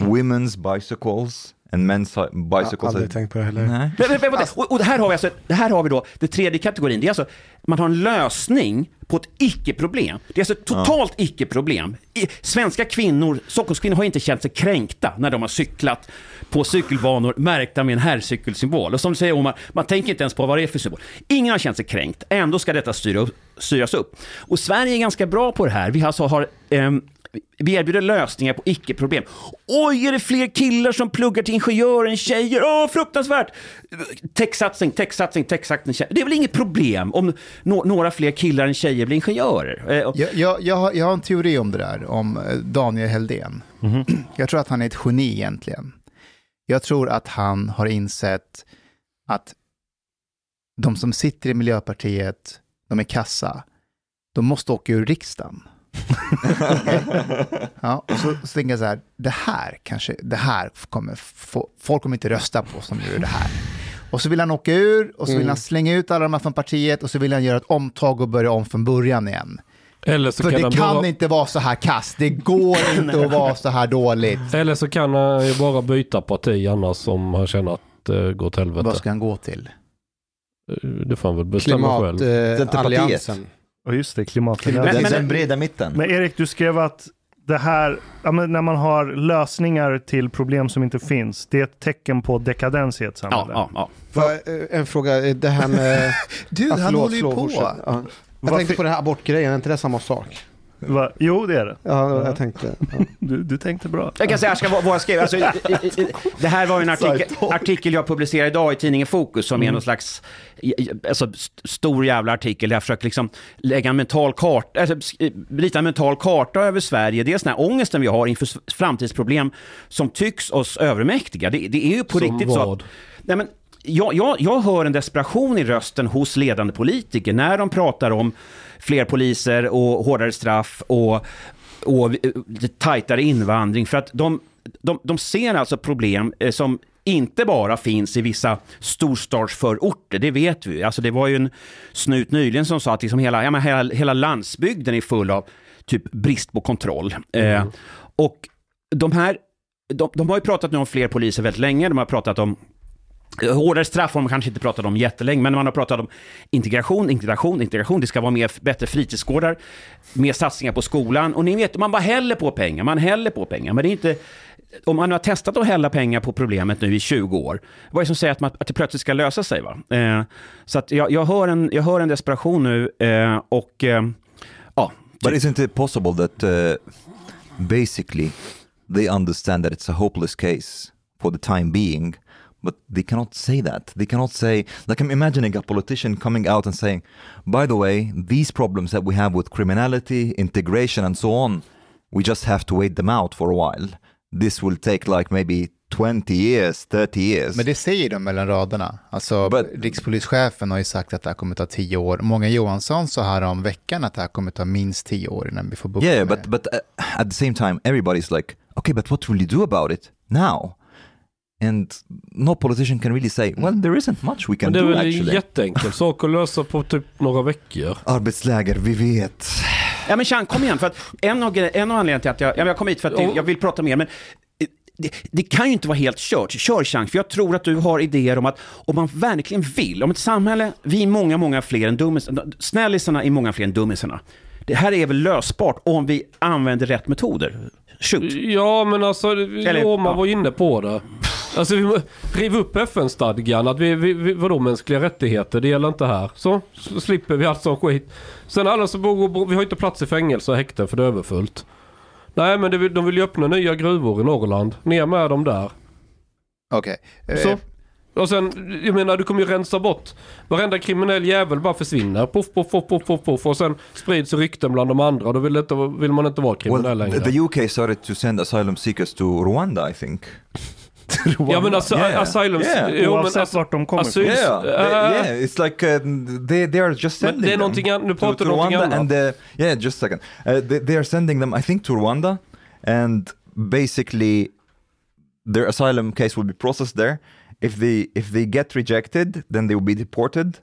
women's bicycles and men's Jag bicycles. har aldrig tänkt på det heller. Nej. Men, men, men, vänta. och, och det här har vi alltså, det här har vi då, det tredje kategorin, det är alltså, man har en lösning på ett icke-problem. Det är alltså ett totalt icke-problem. I- Svenska kvinnor, Stockholmskvinnor har inte känt sig kränkta när de har cyklat på cykelbanor märkta med en herrcykelsymbol. Och som du säger Omar, man tänker inte ens på vad det är för symbol. Ingen har känt sig kränkt, ändå ska detta styra upp, styras upp. Och Sverige är ganska bra på det här. Vi alltså har ehm, vi erbjuder lösningar på icke-problem. Oj, är det fler killar som pluggar till ingenjör än tjejer? Åh, fruktansvärt! Techsatsning, techsatsning, techsatsning. Det är väl inget problem om nå- några fler killar än tjejer blir ingenjörer? Eh, Jag, jag, jag, har, jag har en teori om det där, om eh, Daniel Helldén. Jag tror att han är ett geni egentligen. Jag tror att han har insett att de som sitter i Miljöpartiet, de är kassa, de måste åka ur riksdagen. ja, och så, så tänker jag så här, det här kanske, det här kommer få, folk kommer inte rösta på som gör det här. Och så vill han åka ur och så vill Mm. han slänga ut alla de här från partiet och så vill han göra ett omtag och börja om från början igen. Eller så För kan det han kan bara... inte vara så här kast. Det går inte att vara så här dåligt. Eller så kan han ju bara byta parti annars om han känner att det går åt helvete. Vad ska han gå till? Eh, Det får han väl bestämma själv. Centerpartiet. Klimatalliansen. Och just det, klimatet. Den, Men- men- den breda mitten. Men Erik, du skrev att det här, ja, men när man har lösningar till problem som inte finns, det är ett tecken på dekadens i ett Ja, samhälle. ja, ja. Vad, eh, En fråga, eh, det här med... Du, Ja, han förlåt, håller ju på. Ja. Jag Varför- tänkte på det här abortgrejen, är inte det samma sak? Va? Jo, det är det. Ja, jag tänkte. Ja. Du, du tänkte bra. Jag kan säga jag ska, vad vad jag skrev. Alltså, i- i- i- det här var ju en artikel, artikel jag publicerade idag i tidningen Fokus som är någon slags alltså, st- stor jävla artikel där jag försöker liksom lägga en mental karta, alltså, sk- rita en mental karta över Sverige. Dels den här ångesten vi har inför framtidsproblem som tycks oss övermäktiga. Det, det är ju på Som riktigt så. vad? Nej, men, jag, jag, jag hör en desperation i rösten hos ledande politiker när de pratar om fler poliser och hårdare straff och, och eh, tajtare invandring. För att de, de, de ser alltså problem eh, som inte bara finns i vissa storstadsförorter, det vet vi. Alltså det var ju en snut nyligen som sa att liksom hela, ja, men hela, hela landsbygden är full av typ brist på kontroll. Eh, och de här, de, de har ju pratat nu om fler poliser väldigt länge, de har pratat om Hårdare straff har man kanske inte pratat om jättelänge, men man har pratat om integration, integration, integration. Det ska vara mer, bättre fritidsgårdar, mer satsningar på skolan. Och ni vet, man bara häller på pengar, man häller på pengar. Men det är inte... Om man har testat att hälla pengar på problemet nu i 20 år, vad är det som säger att, man, att det plötsligt ska lösa sig? Va? Eh, så att jag, jag, hör en, jag hör en desperation nu eh, och... Eh, ja, But isn't it possible that uh, basically they understand that it's a hopeless case for the time being, but they cannot say that. They cannot say, like I'm imagining a politician coming out and saying, by the way, these problems that we have with criminality, integration, and so on, we just have to wait them out for a while. This will take like maybe 20 years, 30 years. Men det säger de mellan raderna. Alltså, But- rikspolischefen har ju sagt att det här kommer ta tio år. Många Johansson sa här om veckan att det här kommer ta minst tio år innan vi får bukt Yeah, med but det. but uh, at the same time, everybody's like, okay, but what will you do about it now? And no politician can really say, well, there isn't much we can Men det är do väl en actually. jätteenkel sak att lösa på typ några veckor. Arbetsläger, vi vet. Ja men Chang, kom igen. För att en, av, en av anledningarna till att jag, jag kom hit för att Ja. jag vill prata mer, men eh, det, det kan ju inte vara helt kört. Kör Chang, för jag tror att du har idéer om att om man verkligen vill, om ett samhälle, vi är många, många fler än dummisarna, snällisarna är många fler än dummisarna. Det här är väl lösbart om vi använder rätt metoder. Shoot. Ja, men alltså, Eller- Roma ja. var inne på det. Alltså, vi riv upp FN-stadgan. Att vi, vi, vi, vadå mänskliga rättigheter? Det gäller inte här. Så, så slipper vi allt sån skit. Sen alla som bor, vi har inte plats i fängelse och häkten för det är överfullt. Nej, men det, de vill ju öppna nya gruvor i Norrland. Ner med dem där. Okej. Eh, Så. Och sen, jag menar du kommer ju rensa bort. Varenda kriminell jävel bara försvinner. Puff, puff, puff, puff, puff, puff. Och sen sprids rykten bland de andra. Då vill, inte, vill man inte vara kriminell Well, längre. the UK started to send asylum seekers to Rwanda, I think. Ja men alltså, Yeah. asylum... Yeah. jo, men Oavsett alltså- vart de kommer ifrån. Yeah, Uh, yeah. It's like uh, they they are just Men sending det är them någonting an- nu to, pratar du någonting Rwanda, annat. and uh, yeah, just a second. Uh, they, they are sending them, I think, to Rwanda, and basically their asylum case will be processed there. If they if they get rejected, then they will be deported.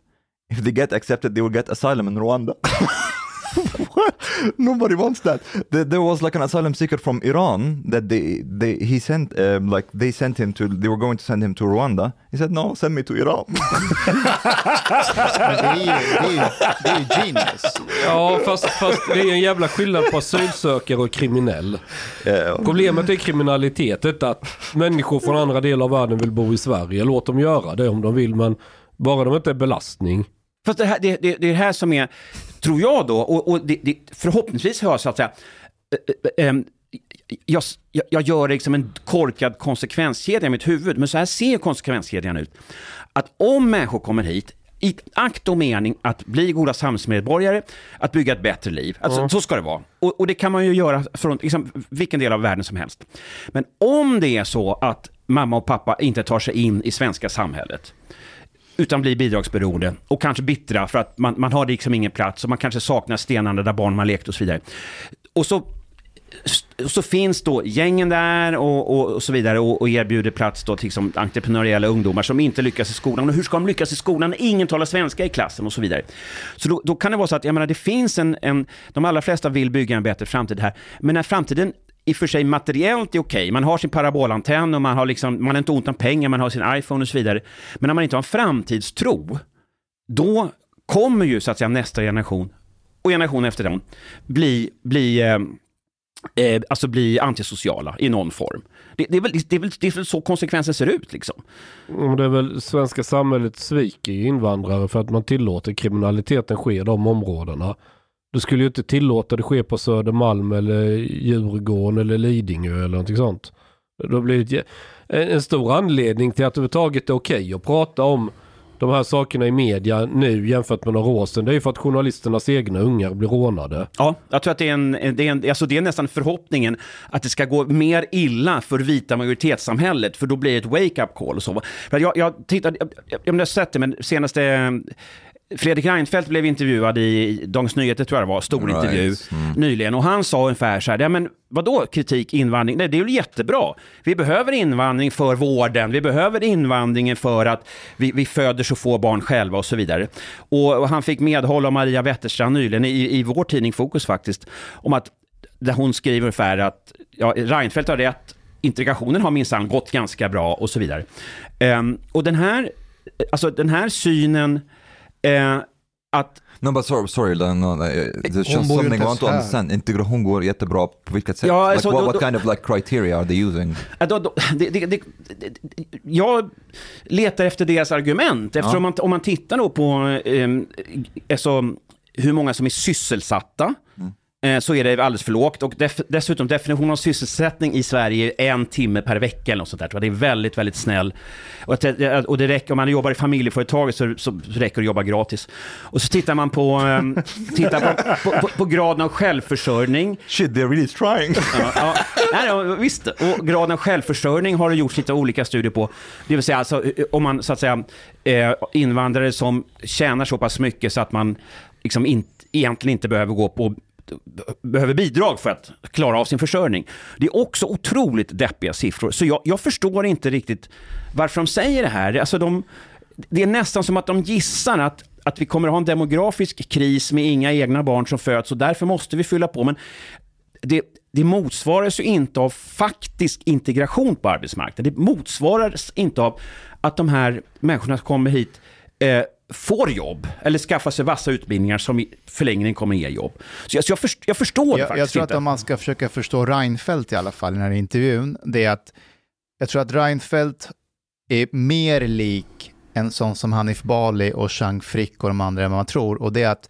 If they get accepted, they will get asylum in Rwanda. Nobody wants that. There, there was like an asylum seeker from Iran that they they he sent um, like they sent him to they were going to send him to Rwanda. He said no, send me to Iran. Det är ju, det är ju, det är ju genius. Ja, fast, fast det är en jävla skillnad på asylsökare och kriminell. Problemet är kriminalitet, inte att människor från andra delar av världen vill bo i Sverige. Låt dem göra det om de vill, men bara de inte är belastning. Fast det, här, det, det, det är det här som är, tror jag då, och, och det, det, förhoppningsvis har jag så att säga, eh, eh, em, jag, jag, gör liksom en korkad konsekvenskedja i mitt huvud, men så här ser konsekvenskedjan ut. Att om människor kommer hit, i akt och mening att bli goda samhällsmedborgare, att bygga ett bättre liv. Alltså, Så ska det vara. Och, och det kan man ju göra från liksom, vilken del av världen som helst. Men om det är så att mamma och pappa inte tar sig in i svenska samhället, utan blir bidragsberoende och kanske bittra för att man, man har liksom ingen plats och man kanske saknar stenarna där barn man lekt och så vidare. Och så så finns då gängen där och, och, och så vidare och, och erbjuder plats då till liksom entreprenöriella ungdomar som inte lyckas i skolan. Och hur ska de lyckas i skolan när ingen talar svenska i klassen och så vidare. Så då, då kan det vara så att, jag menar, det finns en, en, de allra flesta vill bygga en bättre framtid här, men när framtiden i och för sig materiellt är okej, man har sin parabolantenn och man har liksom, man har inte ont om pengar, man har sin iPhone och så vidare. Men när man inte har en framtidstro, då kommer ju så att säga nästa generation och generation efter den bli, bli eh, eh, alltså bli antisociala i någon form. Det, det, är väl, det, är väl, det är väl så konsekvensen ser ut liksom. Det är väl svenska samhället sviker ju invandrare för att man tillåter kriminaliteten ske i de områdena. Du skulle ju inte tillåta det ske på Södermalm eller Djurgården eller Lidingö eller någonting sånt. Då blir det en stor anledning till att det överhuvudtaget är okej att prata om de här sakerna i media nu jämfört med några år sedan. Det är ju för att journalisternas egna ungar blir rånade. Ja, jag tror att det är, en, det, är en, alltså det är nästan förhoppningen att det ska gå mer illa för vita majoritetssamhället, för då blir det ett wake-up call och så. För jag, jag tittade, jag, jag, jag har sett det, men senaste eh, Fredrik Reinfeldt blev intervjuad i Dagens Nyheter, tror jag det var, stor Right. intervju Mm. nyligen. Och han sa ungefär så här, ja men vadå kritik, invandring? Nej, det är väl jättebra. Vi behöver invandring för vården, vi behöver invandringen för att vi, vi föder så få barn själva och så vidare. Och, och han fick medhåll av Maria Wetterstrand nyligen, i, i vår tidning Fokus faktiskt, om att där hon skriver ungefär att ja, Reinfeldt har rätt, integrationen har minsann gått ganska bra och så vidare. Ehm, och den här, alltså den här synen eh, att No but sorry, sorry no, no, eh, det känns something I inte understand. Integration går jättebra, på vilket sätt? Ja, like, alltså, what, då- what kind of like criteria are they using? Ja, då, då, det, det, det, det, jag letar efter deras argument, eftersom Ja. man, om man tittar då på eh, alltså, hur många som är sysselsatta, eh, så är det alldeles för lågt. Och def, dessutom definitionen av sysselsättning i Sverige är en timme per vecka eller något sånt där. Det är väldigt, väldigt snäll. Och, det, och det räcker, om man jobbar i familjeföretag så, så räcker det att jobba gratis. Och så tittar man på, eh, tittar på, på, på, på graden av självförsörjning. Shit, they're really trying. Ja, ja. Nej, visst, och graden av självförsörjning har det gjorts lite olika studier på. Det vill säga, alltså, om man så att säga, eh, invandrare som tjänar så pass mycket så att man liksom in, egentligen inte behöver gå på behöver bidrag för att klara av sin försörjning. Det är också otroligt deppiga siffror, så jag, jag förstår inte riktigt varför de säger det här. Alltså de, det är nästan som att de gissar att, att vi kommer att ha en demografisk kris med inga egna barn som föds och därför måste vi fylla på. Men det, det motsvaras ju inte av faktisk integration på arbetsmarknaden. Det motsvaras inte av att de här människorna som kommer hit eh, får jobb eller skaffar sig vassa utbildningar som i förlängningen kommer ge jobb. Så jag, så jag, först, jag förstår det Jag, faktiskt jag tror inte. att om man ska försöka förstå Reinfeldt i alla fall i den här intervjun, det är att jag tror att Reinfeldt är mer lik en sån som Hanif Bali och Chang Frick och de andra än vad man tror. Och det är att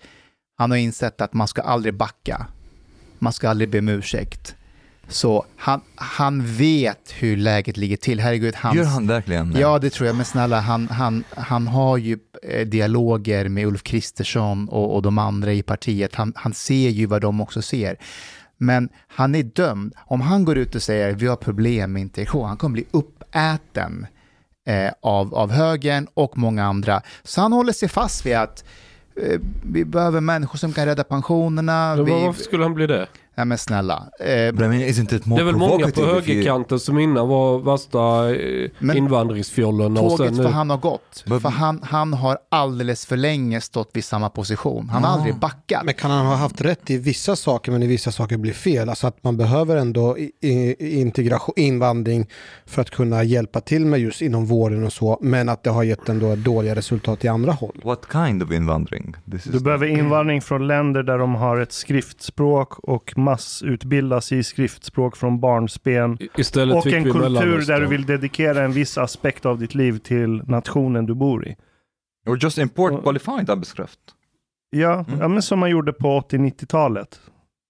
han har insett att man ska aldrig backa. Man ska aldrig be om ursäkt. Så han, han vet hur läget ligger till. Herregud, hans... Gör han verkligen? Ja, det tror jag. Men snälla, han, han, han har ju eh, dialoger med Ulf Kristersson och, och de andra i partiet. Han, han ser ju vad de också ser. Men han är dömd. Om han går ut och säger vi har problem med integration, han kommer bli uppäten eh, av, av högern och många andra. Så han håller sig fast vid att eh, vi behöver människor som kan rädda pensionerna. Men Vi, varför skulle han bli det? Nej men snälla. Eh, But more Det är väl många på högerkanten som innan var värsta eh, Men invandringsfjollorna och Tåget sen för han har gått. Men- För han, han har alldeles för länge stått vid samma position. Han har Ah. aldrig backat. Men kan han ha haft rätt i vissa saker men i vissa saker blir fel? Alltså att man behöver ändå integration, invandring för att kunna hjälpa till med just inom vården och så. Men att det har gett ändå dåliga resultat i andra håll. What kind of invandring? This is Du behöver invandring från länder där de har ett skriftspråk och massutbildas i skriftspråk från barnsben. Istället Och en kultur där du vill dedikera en viss aspekt av ditt liv till nationen du bor i. Or just import qualified arbetskraft. Ja, ja men som man gjorde på 80-90-talet.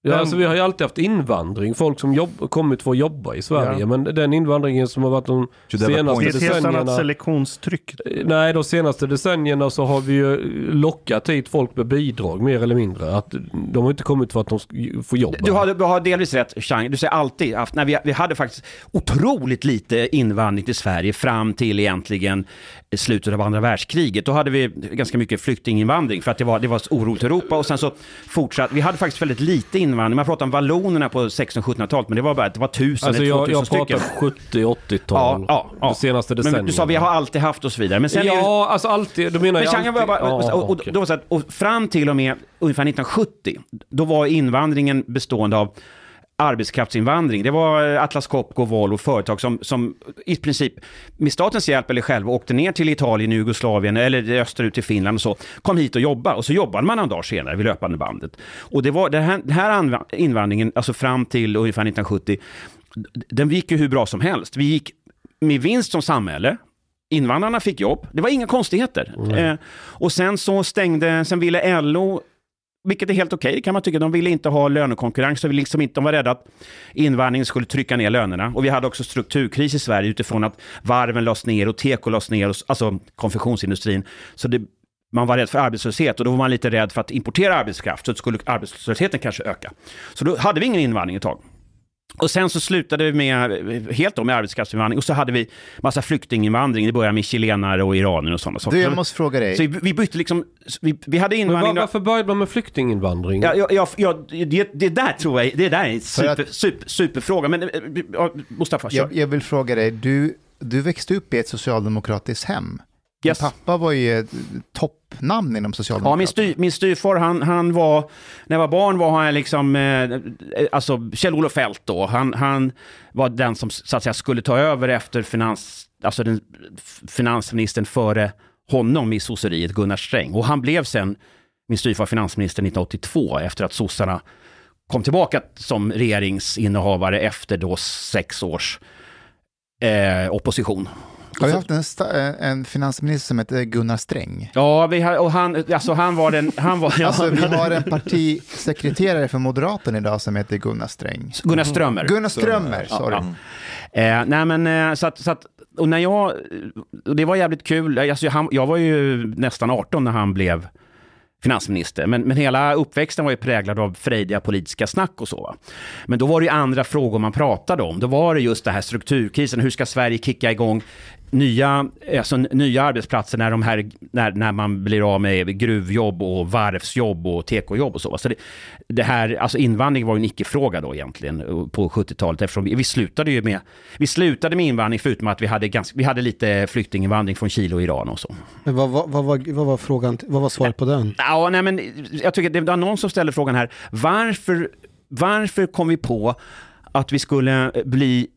Ja, alltså vi har ju alltid haft invandring. Folk som jobb, kommit för att jobba i Sverige. Ja. Men den invandringen som har varit de senaste Det point. är ett helt annat decennierna. selektionstryck. Nej, de senaste decennierna så har vi ju lockat hit folk med bidrag mer eller mindre. Att de har inte kommit för att de ska få jobba. Du har, du har delvis rätt, Chang. Du säger alltid haft, när vi, vi hade faktiskt otroligt lite invandring till Sverige fram till egentligen slutet av andra världskriget. Då hade vi ganska mycket flyktinginvandring för att det var, det var så oroligt i Europa och sen så fortsatte, vi hade faktiskt väldigt lite invandring invandring. Man pratar om vallonerna på 1600-1700-talet, men det var bara det var tusen Alltså eller jag, 2000 jag pratar stycken. 70-80-tal. Ja, ja, ja. Det senaste decenniet. Men du sa vi har alltid haft och så vidare. Men sen är Ja, alltså alltid. Du menar men jag alltid... var bara, Ja, och, och, okej. då var det så att, och fram till och med ungefär 1970, då var invandringen bestående av arbetskraftsinvandring. Det var eh, Atlas Copco, Volvo, företag som, som i princip med statens hjälp eller själva åkte ner till Italien, Jugoslavien eller österut till Finland och så, kom hit och jobbade och så jobbade man några dagar senare vid löpande bandet. Och det var den här, den här invandringen, alltså fram till ungefär 1970, den gick ju hur bra som helst. Vi gick med vinst som samhälle, Invandrarna fick jobb. Det var inga konstigheter. Eh, och sen så stängde, sen ville LO, vilket är helt okej kan man tycka, de ville inte ha lönekonkurrens. De, ville liksom inte, de var rädda att invandringen skulle trycka ner lönerna. Och vi hade också strukturkris i Sverige utifrån att varven lades ner och teko lades ner, och, alltså konfektionsindustrin. Så det, man var rädd för arbetslöshet och då var man lite rädd för att importera arbetskraft, så skulle arbetslösheten kanske öka. Så då hade vi ingen invandring ett tag. Och sen så slutade vi med, helt då med arbetskraftsinvandring och så hade vi massa flyktinginvandring. Det började med chilenare och iranier och sådana saker. Du, jag måste fråga dig. Så vi, vi bytte liksom, vi, vi hade Men invandring... var, varför började man med flyktinginvandring? Ja, ja, ja, ja, det, det där tror jag, det där är en super, super, superfråga. Men eh, ja, Mustafa, kör. Jag, jag vill fråga dig, du, du växte upp i ett socialdemokratiskt hem. Yes. Pappa var ju ett toppnamn inom Ja, min, Socialdemokraterna. styr, min styvfar, han, han var, när jag var barn var han liksom, eh, alltså Kjell-Olof Feldt då, han, han var den som så att säga skulle ta över efter finans, alltså den, finansministern före honom i sosseriet, Gunnar Sträng. Och han blev sen, min styvfar, finansminister 1982 efter att sossarna kom tillbaka som regeringsinnehavare efter då sex års eh, opposition. Har vi haft en, sta- en finansminister som heter Gunnar Sträng? Ja, vi har, och han, alltså han var den, han var, Alltså, vi har en partisekreterare för Moderaterna idag som heter Gunnar Sträng. Gunnar Strömmer. Gunnar Strömmer, sorry. Ja. Eh, nej men eh, så att, så att, och när jag, och det var jävligt kul, alltså, han, jag var ju nästan 18 när han blev finansminister, men, men hela uppväxten var ju präglad av frejdiga politiska snack och så. Va? Men då var det ju andra frågor man pratade om. Då var det just det här strukturkrisen, hur ska Sverige kicka igång nya, alltså, nya arbetsplatser när, de här, när, när man blir av med gruvjobb och varvsjobb och tekojobb och så. så det, det här, alltså invandring var ju en icke-fråga då egentligen eh, på 70-talet eftersom vi, vi slutade ju med, vi slutade med invandring förutom att vi hade, ganska, vi hade lite flyktinginvandring från Chile och Iran och så. Men vad, vad, vad, vad var frågan, vad var svaret på den? Ja, nej, men jag tycker det var någon som ställde frågan här. Varför, varför kom vi på att vi skulle bli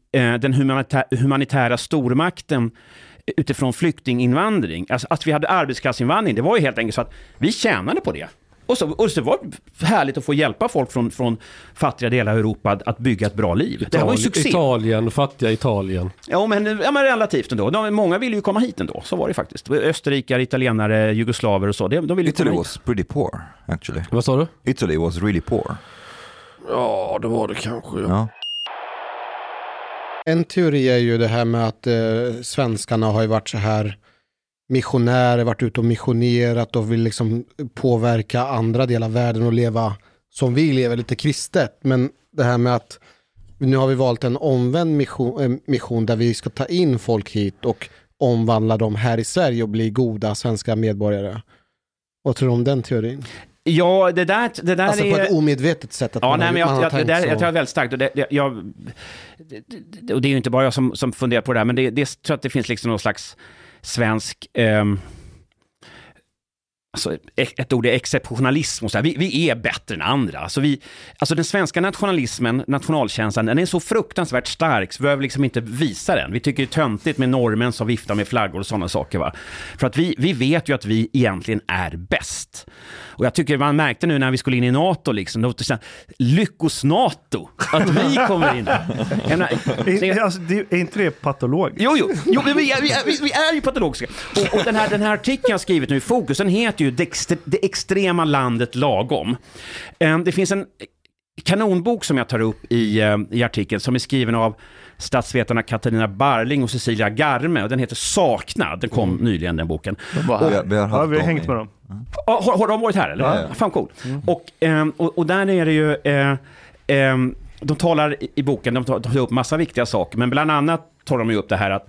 den humanitä humanitära stormakten utifrån flyktinginvandring? Alltså att vi hade arbetskraftsinvandring, det var ju helt enkelt så att vi tjänade på det. Och så, och så var det härligt att få hjälpa folk från, från fattiga delar av Europa att, att bygga ett bra liv. Det här var ju succé. Italien, fattiga Italien. Ja men, ja, men relativt ändå. De, många ville ju komma hit ändå, så var det faktiskt. Österrikare, italienare, jugoslaver och så. De, de ville ju Italy komma hit. was pretty poor, actually. Vad sa du? Italy was really poor. Ja, det var det kanske. Ja. En teori är ju det här med att eh, svenskarna har ju varit så här missionärer, varit ute och missionerat och vill liksom påverka andra delar av världen och leva som vi lever, lite kristet. Men det här med att nu har vi valt en omvänd mission, eh, mission där vi ska ta in folk hit och omvandla dem här i Sverige och bli goda svenska medborgare. Vad tror du om den teorin? Ja, det där, det där Alltså är... på ett omedvetet sätt. Att Ja, man, nej, men jag, man jag, det där, så. jag tror jag är väldigt starkt. Och det, det, jag, det, och det är ju inte bara jag som, som funderar på det här, men det, det, jag tror att det finns liksom någon slags svensk... ehm, Alltså, e- ett ord är exceptionalism och så här. Vi, vi är bättre än andra. Alltså, vi, alltså den svenska nationalismen, nationalkänslan, den är så fruktansvärt stark så vi behöver liksom inte visa den. Vi tycker det är töntigt med norrmän som viftar med flaggor och sådana saker. Va? För att vi, vi vet ju att vi egentligen är bäst. Och jag tycker man märkte nu när vi skulle in i NATO, liksom, då, här, lyckos NATO, att vi kommer in. Menar, Är, alltså, det, är inte det patologiskt? Jo, jo, jo vi, vi, är, vi är ju patologiska. Och, och den, här, den här artikeln jag skrivit nu Fokus, den heter ju Det, extre, det extrema landet lagom. Eh, Det finns en kanonbok som jag tar upp i, eh, i artikeln som är skriven av statsvetarna Katarina Barling och Cecilia Garme. Och den heter Saknad, den kom nyligen den boken. De var Vi, har- vi har Ja, haft vi har hängt med dem. Ja, har, har de varit här eller? Ja, ja. Fan cool. Och, ehm, och, och där är det ju, eh, ehm, de talar i, i boken, de tar, tar upp massa viktiga saker, men bland annat tar de ju upp det här att,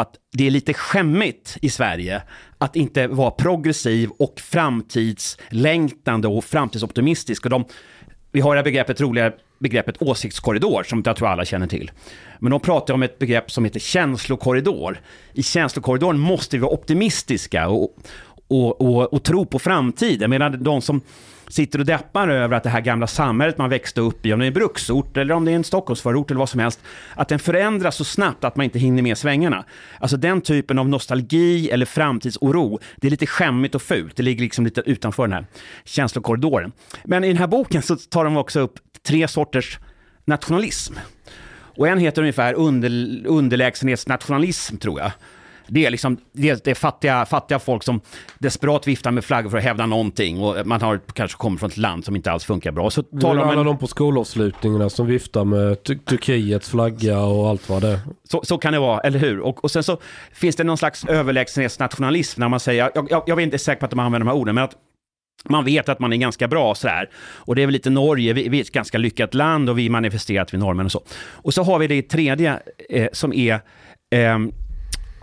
att det är lite skämmigt i Sverige att inte vara progressiv och framtidslängtande och framtidsoptimistisk. Och de vi har det här begreppet, roliga begreppet åsiktskorridor, som jag tror alla känner till. Men de pratar om ett begrepp som heter känslokorridor. I känslokorridoren måste vi vara optimistiska och, och, och, och tro på framtiden, medan de som sitter och deppar över att det här gamla samhället man växte upp i, om det är en bruksort eller om det är en Stockholmsförort eller vad som helst, att den förändras så snabbt att man inte hinner med svängarna. Alltså den typen av nostalgi eller framtidsoro, det är lite skämmigt och fult. Det ligger liksom lite utanför den här känslokorridoren. Men i den här boken så tar de också upp tre sorters nationalism. Och en heter ungefär under, underlägsenhetsnationalism, tror jag. Det är, liksom, det är, fattiga, fattiga folk som desperat viftar med flaggor för att hävda någonting och man har kanske kommer från ett land som inte alls funkar bra. Så talar alla en, de på skolavslutningarna som viftar med Tur- Turkiets flagga och allt vad det är. så, så kan det vara, eller hur? Och, och sen så finns det någon slags överlägsenhetsnationalism när man säger, jag, jag, jag är inte säker på att de använder de här orden, men att man vet att man är ganska bra sådär. Och det är väl lite Norge, vi, vi är ett ganska lyckat land och vi manifesterar att vi är norrmän och så. Och så har vi det tredje eh, som är, ehm,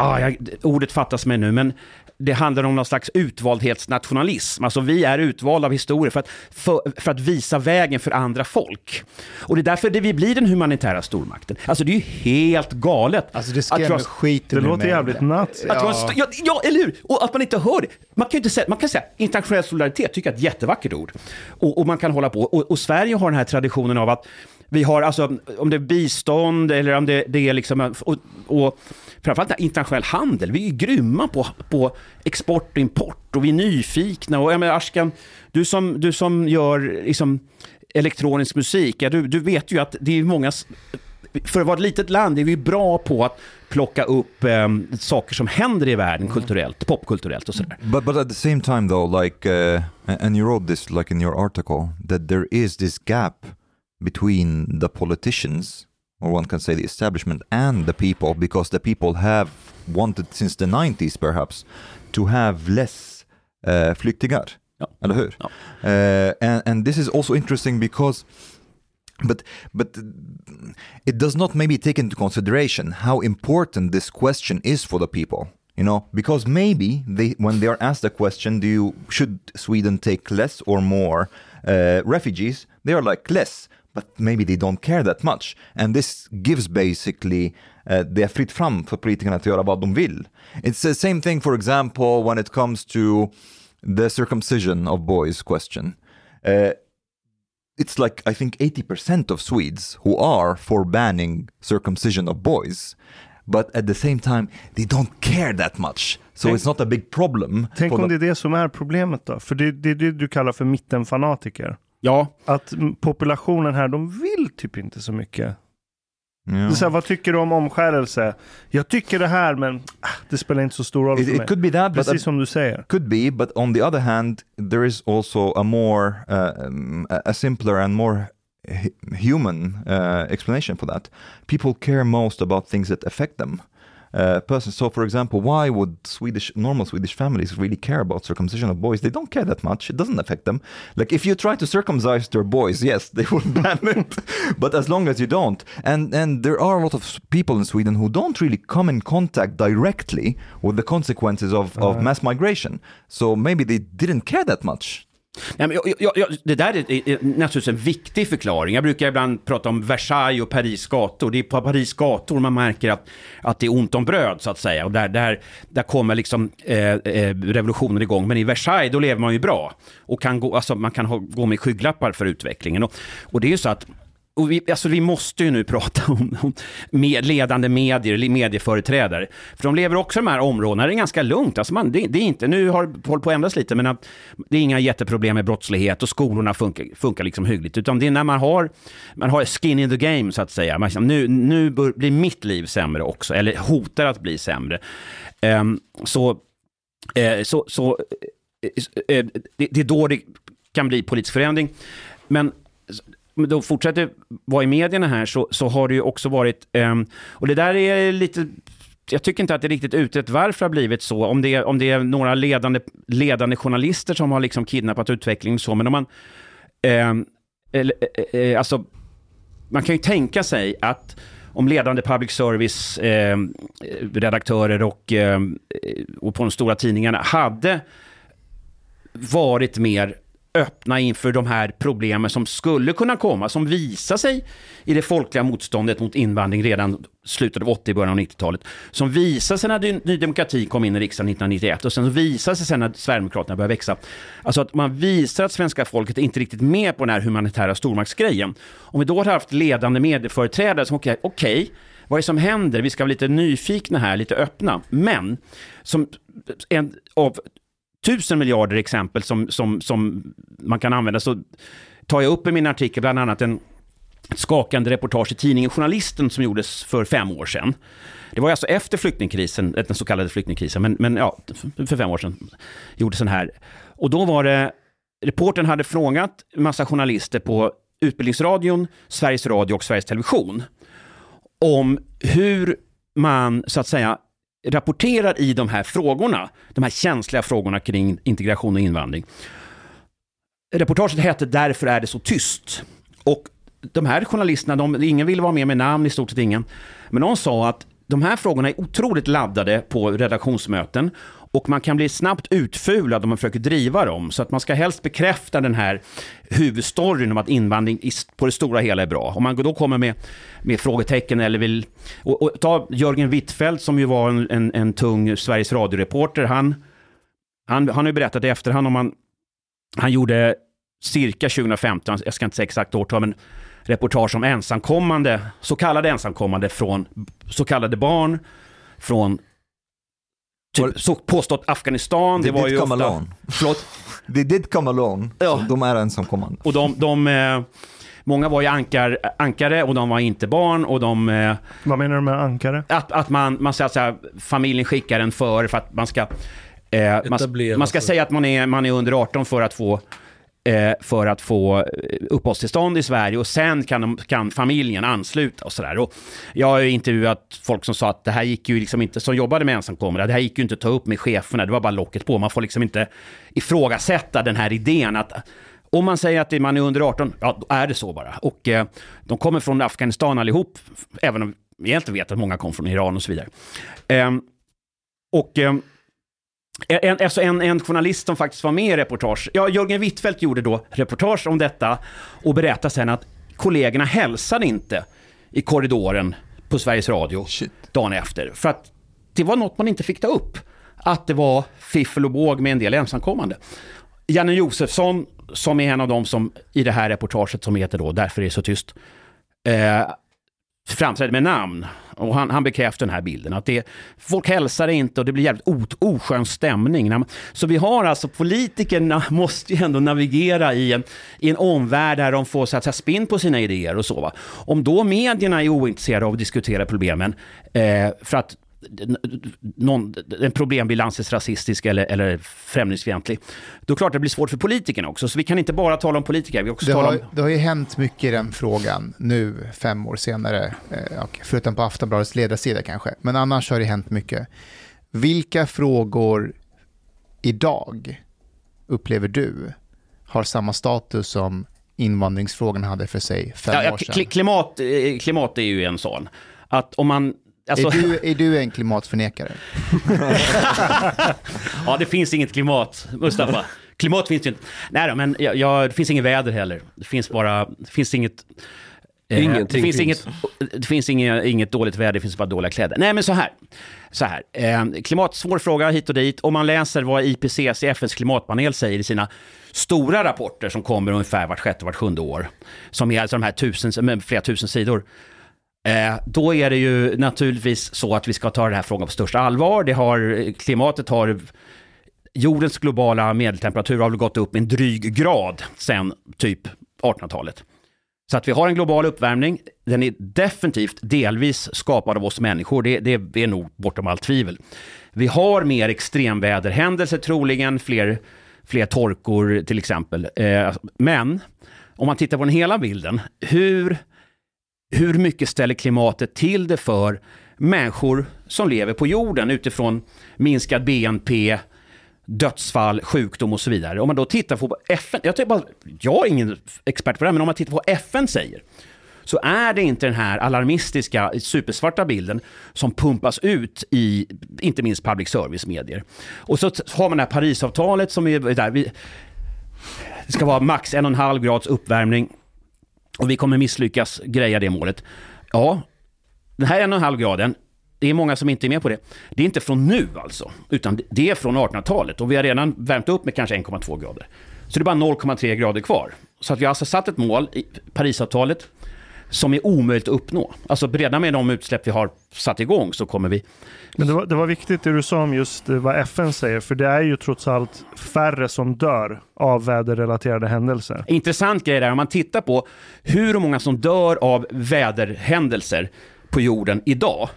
ah, jag, ordet fattas mig nu, men det handlar om någon slags utvaldhetsnationalism. Alltså vi är utvalda av historier för att, för, för att visa vägen för andra folk. Och det är därför det vi blir den humanitära stormakten. Alltså det är ju helt galet. Alltså det att skrämmer vara- skiten Det låter jävligt nuts. att st- ja, ja, eller hur? Och att man inte hör det. Man kan ju inte säga, man kan säga internationell solidaritet, tycker jag är ett jättevackert ord. Och, och man kan hålla på. Och, och Sverige har den här traditionen av att vi har, alltså, om det är bistånd eller om det, det är liksom, och, och framförallt internationell handel. Vi är ju grymma på, på export och import och vi är nyfikna. Och jag menar, Ashkan, du som, du som gör liksom, elektronisk musik, ja, du, du vet ju att det är många för att vara ett litet land är vi bra på att plocka upp em, saker som händer i världen kulturellt, popkulturellt och sådär. But but at the same time though, like, uh, and you wrote this like in your article that there is this gap between the politicians, or one can say the establishment, and the people, because the people have wanted since the 90s perhaps to have less uh, flyktingar. Ja. Eller hur? Ja. Uh, and, and this is also interesting because but but it does not maybe take into consideration how important this question is for the people you know because maybe they when they are asked the question do you should sweden take less or more uh, refugees they are like less but maybe they don't care that much and this gives basically uh, det är fritt fram för politikerna att göra vad de vill. It's the same thing for example when it comes to the circumcision of boys question. Uh, it's like I think 80% of Swedes who are for banning circumcision of boys, but at the same time they don't care that much. So Tänk- it's not a big problem. Tänk om det är det som är problemet då? För det, det är det du kallar för mittenfanatiker. Ja, Att populationen här, de vill typ inte så mycket. Yeah. Det är så här, vad tycker du om omskärelse? Jag tycker det här, men ah, det spelar inte så stor roll It, för it mig. could be that, but Precis som du säger. could be. But on the other hand, there is also a more, uh, um, a simpler and more hu- human uh, explanation for that. People care most about things that affect them. Uh, person. So, for example, why would Swedish normal Swedish families really care about circumcision of boys? They don't care that much. It doesn't affect them. Like if you try to circumcise their boys, yes, they will ban it. but as long as you don't, and and there are a lot of people in Sweden who don't really come in contact directly with the consequences of, of mass migration. So maybe they didn't care that much. Nej, men jag, jag, jag, det där är, är naturligtvis en viktig förklaring. Jag brukar ibland prata om Versailles och Paris gator. Det är på Paris gator man märker att, att det är ont om bröd, så att säga. Och där, där, där kommer liksom eh, eh, revolutionen igång. Men i Versailles, då lever man ju bra. Och kan gå, alltså, man kan ha, gå med skygglappar för utvecklingen. Och, och det är ju så att och vi, alltså vi måste ju nu prata om, om med ledande medier, medieföreträdare. För de lever också i de här områdena, det är ganska lugnt. Alltså man, det, det är inte, nu har det hållit på att ändras lite, men att det är inga jätteproblem med brottslighet och skolorna funkar, funkar liksom hyggligt. Utan det är när man har, man har skin in the game, så att säga. Man, nu, nu bör- blir mitt liv sämre också, eller hotar att bli sämre. Um, så, så, eh, så eh, det, det är då det kan bli politisk förändring. Men då fortsätter vara i medierna här så, så har det ju också varit, um, och det där är lite, jag tycker inte att det är riktigt utrett varför det har blivit så, om det är, om det är några ledande, ledande journalister som har liksom kidnappat utvecklingen och så, men om man, Um, eller, eh, eh, eh, alltså, man kan ju tänka sig att om ledande public service eh, redaktörer och, eh, och på de stora tidningarna hade varit mer öppna inför de här problemen som skulle kunna komma, som visar sig i det folkliga motståndet mot invandring redan slutet av 80 början av 90-talet, som visar sig när Ny Demokrati kom in i riksdagen 1991 och sen visar sig sen när Sverigedemokraterna började växa. Alltså att man visar att svenska folket är inte riktigt med på den här humanitära stormaktsgrejen. Om vi då har haft ledande medieföreträdare som okej, okay, okay, vad är det som händer? Vi ska vara lite nyfikna här, lite öppna. Men som en av tusen miljarder exempel som, som, som man kan använda så tar jag upp i min artikel bland annat en skakande reportage i tidningen Journalisten som gjordes för fem år sedan. Det var alltså efter flyktingkrisen, eh, den så kallade flyktingkrisen, men, men ja, för fem år sedan gjordes den här. Och då var det, reporten hade frågat massa journalister på Utbildningsradion, Sveriges Radio och Sveriges Television om hur man så att säga rapporterar i de här frågorna, de här känsliga frågorna kring integration och invandring. Reportaget hette Därför är det så tyst. Och de här journalisterna, de, ingen ville vara med med namn, i stort sett ingen. Men någon sa att de här frågorna är otroligt laddade på redaktionsmöten och man kan bli snabbt utfulad om man försöker driva dem. Så att man ska helst bekräfta den här huvudstoryn om att invandring på det stora hela är bra. Om man då kommer med, med frågetecken eller vill... Och, och ta Jörgen Wittfeldt som ju var en, en, en tung Sveriges Radio-reporter. Han, han, han har ju berättat i efterhand om han... Han gjorde cirka 2015, jag ska inte säga exakt årtal, men reportage om ensamkommande, så kallade ensamkommande från så kallade barn från typ, så påstått Afghanistan. They det var ju come ofta, alone. Förlåt? They did come alone. Ja. De är ensamkommande. Och de, de eh, många var ju ankar, ankare och de var inte barn och de... Eh, Vad menar du med ankare? att, att man, man säger här, familjen skickar en för för att man ska... Eh, man, man ska säga att man är, man är under 18 för att få Eh, för att få eh, uppehållstillstånd i Sverige och sen kan, de, kan familjen ansluta och sådär. Jag har ju intervjuat folk som sa att det här gick ju liksom inte, som jobbade med ensamkommande, det här gick ju inte att ta upp med cheferna, det var bara locket på. Man får liksom inte ifrågasätta den här idén att om man säger att man är under 18, ja då är det så bara. Och eh, de kommer från Afghanistan allihop, även om vi egentligen vet att många kom från Iran och så vidare. Eh, och eh, en, alltså en, en journalist som faktiskt var med i reportage, ja, Jörgen Wittfeldt gjorde då reportage om detta och berättade sen att kollegorna hälsade inte i korridoren på Sveriges Radio Shit. dagen efter. För att det var något man inte fick ta upp. Att det var fiffel och båg med en del ensamkommande. Janne Josefsson, som är en av dem som i det här reportaget som heter då Därför är det så tyst, eh, framträdde med namn. Och han, han bekräftar den här bilden. Att det, folk hälsar inte och det blir jävligt ot, oskön stämning. Så vi har alltså, politikerna måste ju ändå navigera i en, i en omvärld där de får så att säga, spinn på sina idéer och så. Va? Om då medierna är ointresserade av att diskutera problemen eh, för att någon, en problembild anses rasistisk eller, eller främlingsfientlig, då är det klart det blir svårt för politikerna också. Så vi kan inte bara tala om politiker, vi också Det tala har, om... det har ju hänt mycket i den frågan nu, fem år senare. Eh, förutom på Aftonbladets ledarsida kanske. Men annars har det hänt mycket. Vilka frågor idag upplever du har samma status som invandringsfrågan hade för sig fem Ja, år sedan? kli- klimat, eh, klimat är ju en sån. Att om man... Alltså, är, du, är du en klimatförnekare? ja, det finns inget klimat, Mustafa. Klimat finns ju inte. Nej då, men jag, jag, det finns inget väder heller. Det finns bara... Det finns inget... eh, Ingenting det finns, finns. Inget, det finns inget, inget dåligt väder, det finns bara dåliga kläder. Nej, men så här. Så här. Eh, klimat, svår fråga hit och dit. Om man läser vad IPCC, FNs klimatpanel, säger i sina stora rapporter som kommer ungefär vart sjätte, vart sjunde år, som är alltså de här tusen, med flera tusen sidor, Eh, då är det ju naturligtvis så att vi ska ta den här frågan på största allvar. Det har, klimatet har, jordens globala medeltemperatur har väl gått upp en dryg grad sedan typ 1800-talet. Så att vi har en global uppvärmning. Den är definitivt delvis skapad av oss människor. Det, det är nog bortom allt tvivel. Vi har mer extremväderhändelser troligen, fler, fler torkor till exempel. Eh, men om man tittar på den hela bilden, hur hur mycket ställer klimatet till det för människor som lever på jorden utifrån minskad BNP, dödsfall, sjukdom och så vidare. Om man då tittar på FN, jag, bara, jag är ingen expert på det här, men om man tittar på vad FN säger, så är det inte den här alarmistiska, supersvarta bilden som pumpas ut i, inte minst public service-medier. Och så har man det här Parisavtalet som är där, vi, det ska vara max en och en halv grads uppvärmning och vi kommer misslyckas greja det målet. Ja, den här en och en halv graden, det är många som inte är med på det. Det är inte från nu alltså, utan det är från 1800-talet och vi har redan värmt upp med kanske 1,2 grader. Så det är bara 0,3 grader kvar. Så att vi har alltså satt ett mål i Parisavtalet som är omöjligt att uppnå. Alltså redan med de utsläpp vi har satt igång så kommer vi... Men det var, det var viktigt det du sa om just eh, vad FN säger, för det är ju trots allt färre som dör av väderrelaterade händelser. Intressant grej där, om man tittar på hur många som dör av väderhändelser på jorden idag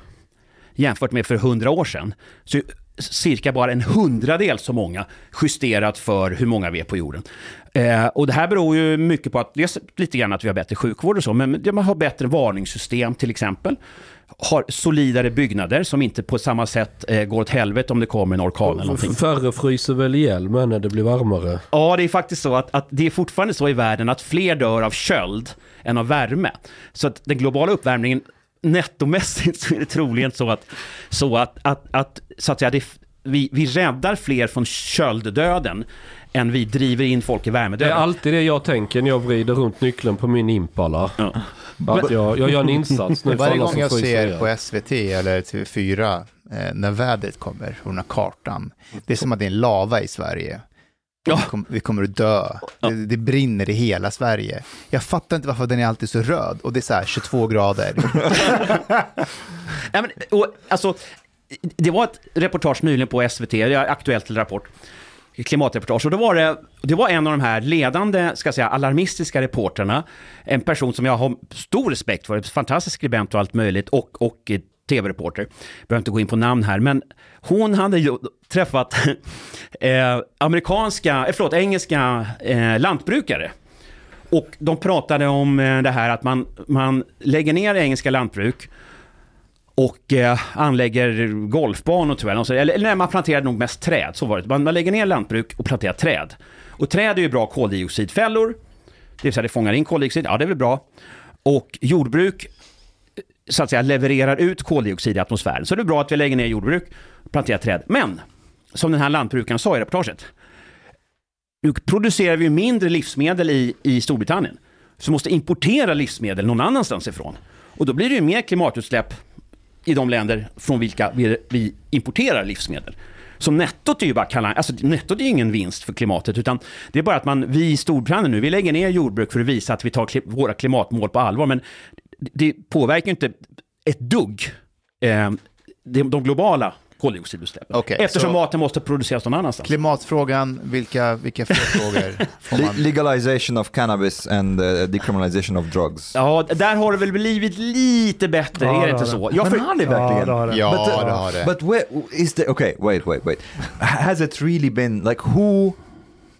jämfört med för hundra år sedan, så cirka bara en hundradel så många justerat för hur många vi är på jorden. Eh, och det här beror ju mycket på att, dels lite grann att vi har bättre sjukvård och så, men man har bättre varningssystem till exempel. Har solidare byggnader som inte på samma sätt eh, går åt helvete om det kommer en orkan eller någonting. Färre fryser väl ihjäl med när det blir varmare? Ja, det är faktiskt så att, att det är fortfarande så i världen att fler dör av köld än av värme. Så att den globala uppvärmningen nettomässigt så är det troligen så att, så att, att, att, så att säga, det, vi, vi räddar fler från kölddöden än vi driver in folk i Det är värmedöden. alltid det jag tänker när jag vrider runt nyckeln på min Impala. Ja. Att jag, jag gör en insats nu Varje gång jag ser på SVT eller TV4 eh, när vädret kommer, och den här kartan, det är som att det är en lava i Sverige. Ja. Vi, kom, vi kommer att dö. Det, det brinner i hela Sverige. Jag fattar inte varför den är alltid så röd och det är så här 22 grader. Ja, men, och, alltså, det var ett reportage nyligen på SVT, det är Aktuellt eller Rapport, klimatreportage. Och då var det, det var en av de här ledande, ska jag säga, alarmistiska reporterna, en person som jag har stor respekt för, en fantastisk skribent och allt möjligt, och, och tv-reporter. Behöver inte gå in på namn här, men hon hade ju träffat eh, amerikanska, eh, förlåt, engelska eh, lantbrukare. Och de pratade om eh, det här att man, man lägger ner engelska lantbruk och eh, anlägger golfbanor tror jag. Eller, eller nej, man planterar nog mest träd, så var det. Man, man lägger ner lantbruk och planterar träd. Och träd är ju bra koldioxidfällor, det vill säga det fångar in koldioxid, ja det är väl bra. Och jordbruk, eh, så att säga, levererar ut koldioxid i atmosfären. Så det är bra att vi lägger ner jordbruk och planterar träd. Men, som den här lantbrukaren sa i reportaget, nu producerar vi ju mindre livsmedel i, i Storbritannien. Så måste importera livsmedel någon annanstans ifrån. Och då blir det ju mer klimatutsläpp i de länder från vilka vi, vi importerar livsmedel. Så nettot är ju bara kalla, alltså nettot är ingen vinst för klimatet, utan det är bara att man, vi i Storbritannien nu, vi lägger ner jordbruk för att visa att vi tar kli, våra klimatmål på allvar, men det påverkar ju inte ett dugg eh, de, de globala koldioxidutsläppen. Okej, Eftersom så- maten måste produceras någon annanstans. Klimatfrågan, vilka, vilka fler frågor får man? legalization of cannabis and uh, decriminalization of drugs. Ja, där har det väl blivit lite bättre, Ja, är det det inte har så? det. Jag Men har det Ja, verkligen? det har det. Ja, But, uh, det har det. But where is the okay? Wait, wait, wait. Has it really been like who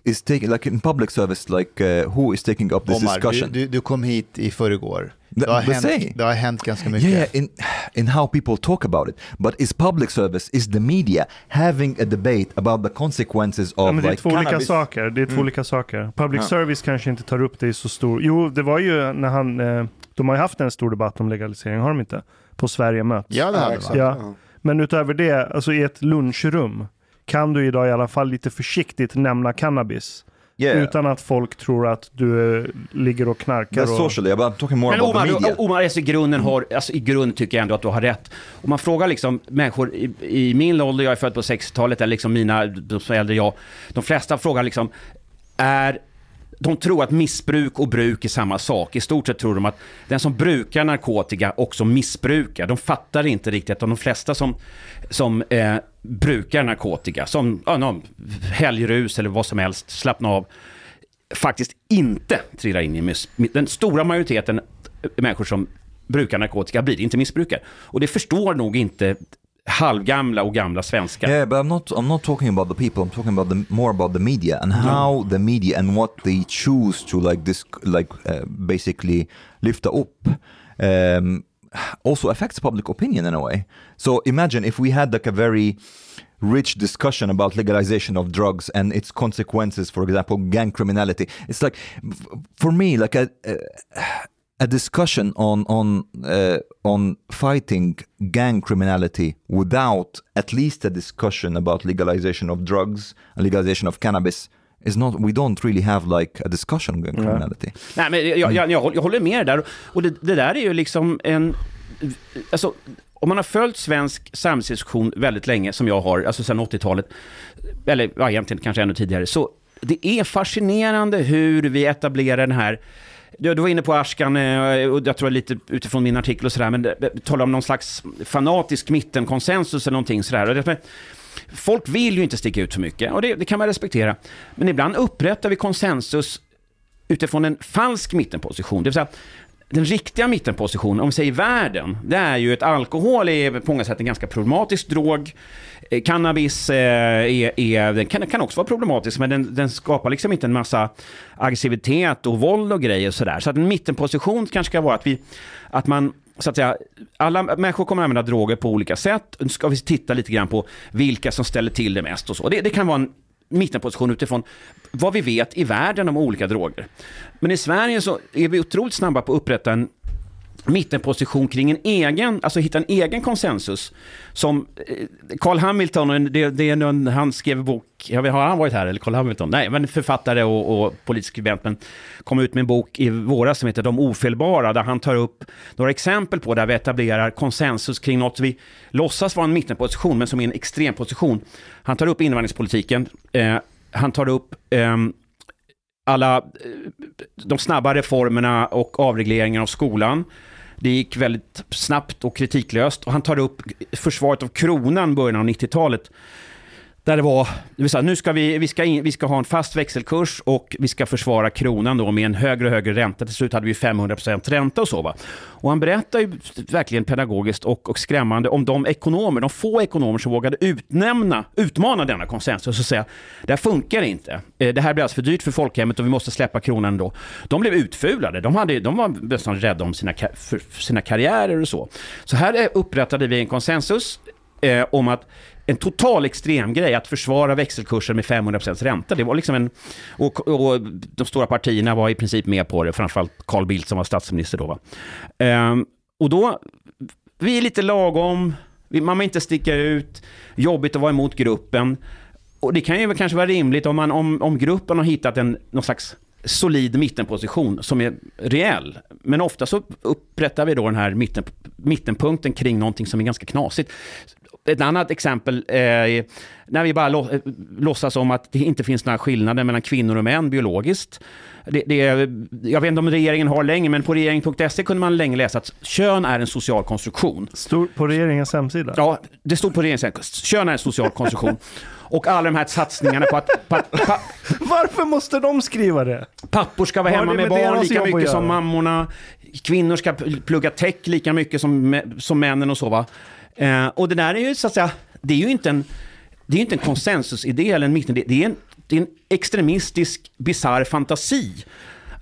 is taking like in public service? Like uh, who is taking up this Omar, du, discussion? du, du kom hit i förrgår. Det har, hänt, same. det har hänt ganska mycket. yeah, in in how people talk about it. But is public service is the media having a debate about the consequences of Ja, men det är like två olika cannabis? saker. Det är två Mm. olika saker. Public Ja. service kanske inte tar upp det i så stor... Jo, det var ju när han... Eh, de har ju haft en stor debatt om legalisering, har de inte? På Sverige möts. Ja, det har det? Ja. Men utöver det, alltså i ett lunchrum kan du idag i alla fall lite försiktigt nämna cannabis. Yeah, Utan att folk tror att du eh, ligger och knarkar. that's Och... socially. But I'm talking more Men about Omar, the media. Omar alltså, i, grunden har, alltså, i grunden tycker jag ändå att du har rätt. Om man frågar liksom människor i, i min ålder, jag är född på 60-talet, eller liksom mina, de som är äldre jag, de flesta frågar liksom, är de tror att missbruk och bruk är samma sak. I stort sett tror de att den som brukar narkotika också missbrukar. De fattar inte riktigt att de flesta som, som eh, brukar narkotika, som ja, någon, helgrus eller vad som helst, slappna av, faktiskt inte trillar in i miss... Den stora majoriteten människor som brukar narkotika blir inte missbrukare. Och det förstår nog inte halvgamla och gamla svenskar. Yeah, but I'm not. I'm not talking about the people. I'm talking about the more about the media and how the media and what they choose to like this, like uh, basically lift up. Um, also affects public opinion in a way. So imagine if we had like a very rich discussion about legalization of drugs and its consequences, for example, gang criminality. It's like, for me, like a, a, a discussion on on uh, on fighting gang criminality without at least a discussion about legalization of drugs legalization of cannabis is not. We don't really have like a discussion on criminality. Nej, men jag, jag, jag, håller- jag håller med där. Och det, det där är ju liksom en... Alltså, om man har följt svensk samhällsdiskussion väldigt länge, som jag har, alltså sedan 80-talet, eller ja, egentligen kanske ännu tidigare, så det är fascinerande hur vi etablerar den här du, du var inne på Ashkan, eh, och jag tror lite utifrån min artikel och sådär, men talar om någon slags fanatisk mittenkonsensus eller någonting sådär. Folk vill ju inte sticka ut för mycket, och det, det kan man respektera. Men ibland upprättar vi konsensus utifrån en falsk mittenposition. Det vill säga, den riktiga mittenpositionen, om vi säger världen, det är ju att alkohol är på många sätt en ganska problematisk drog. Eh, cannabis eh, är, är, den kan, kan också vara problematisk, men den, den skapar liksom inte en massa aggressivitet och våld och grejer och sådär. Så att en mittenposition kanske ska vara att vi, att man så att säga, alla människor kommer att använda droger på olika sätt. Nu ska vi titta lite grann på vilka som ställer till det mest och så. Det, det kan vara en mittenposition utifrån vad vi vet i världen om olika droger. Men i Sverige så är vi otroligt snabba på att upprätta en mittenposition kring en egen, alltså hitta en egen konsensus. Som eh, Carl Hamilton, det, det är någon, han skrev en bok, jag vet, har han varit här eller Carl Hamilton? Nej, men författare och, och politisk skribent, men kom ut med en bok i våras som heter De ofelbara, där han tar upp några exempel på där vi etablerar konsensus kring något vi låtsas vara en mittenposition, men som är en extremposition. Han tar upp invandringspolitiken, eh, han tar upp eh, alla eh, de snabba reformerna och avregleringen av skolan. Det gick väldigt snabbt och kritiklöst. Och han tar upp försvaret av kronan i början av 90-talet. Där det var, det vill säga, nu ska vi, vi, ska in, vi ska ha en fast växelkurs och vi ska försvara kronan då med en högre och högre ränta. Till slut hade vi 500% ränta och så. Va? Och han berättar ju verkligen pedagogiskt och, och skrämmande om de ekonomer, de få ekonomer som vågade utnämna, utmana denna konsensus och säga det här funkar inte. Eh, det här blir alltså för dyrt för folkhemmet och vi måste släppa kronan då. De blev utfulade. De, hade, de var nästan rädda om sina, för, sina karriärer och så. Så här eh, upprättade vi en konsensus eh, om att en total extremgrej att försvara växelkursen med 500% ränta. Det var liksom en, och, och de stora partierna var i princip med på det, framförallt Carl Bildt som var statsminister då. Va? Ehm, och då, vi är lite lagom, man vill inte sticka ut, jobbigt att vara emot gruppen. Och det kan ju kanske vara rimligt om, man, om, om gruppen har hittat en, någon slags solid mittenposition som är reell. Men ofta så upprättar vi då den här mitten, mittenpunkten kring någonting som är ganska knasigt. Ett annat exempel eh, är när vi bara lå, låtsas om att det inte finns några skillnader mellan kvinnor och män biologiskt. Det, det, jag vet inte om regeringen har länge, men på regering.se kunde man länge läsa att kön är en social konstruktion. Stor på regeringens hemsida? Ja, det stod på regeringens hemsida. Kön är en social konstruktion. Och alla de här satsningarna på att pa, pa, Varför måste de skriva det? pappor ska vara hemma med med barn lika att mycket som mammorna. Kvinnor ska plugga tech lika mycket som, som männen och så va. Eh, och det där är ju så att säga, det är ju inte en, det är ju inte en konsensusidé eller en mittenidé. Det är en, det är en extremistisk, bisarr fantasi.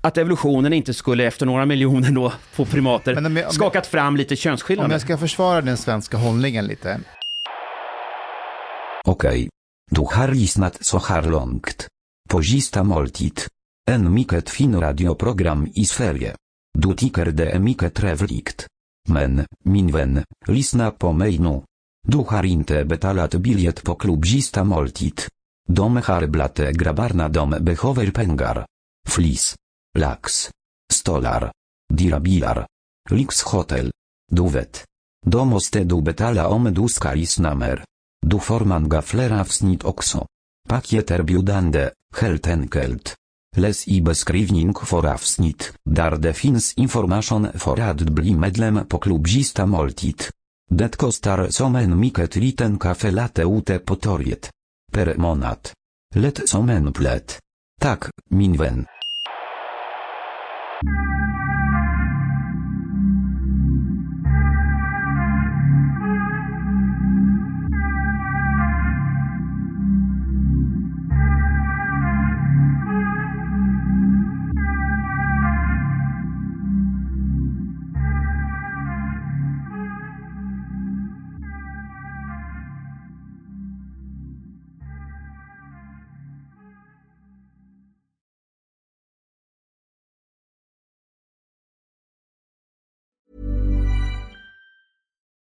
Att evolutionen inte skulle efter några miljoner då på primater Men om jag- om jag- skakat fram lite Om könsskillnader. jag ska försvara den svenska hållningen lite. Okej. Du har lyssnat så här långt. På sista måltid. En mycket fin radioprogram i Sverige. Du tycker det är mycket trevligt. Men, min vän, lyssna på mig nu. Du har inte betalat biljett på klubb sista måltid. De har blatte grabbarna de behöver pengar. Flis. Lax. Stolar. Dyra bilar. Lyxhotell. Du vet. Då måste du betala om du ska lyssna mer. Du får många fler avsnitt också. Paket erbjudande, helt enkelt. Läs i beskrivning för avsnitt, där det finns information för att bli medlem på klubbista måltid. Det kostar som en mycket liten kaffe latte ute på torget. Per månad. Lätt som en plätt. Tack,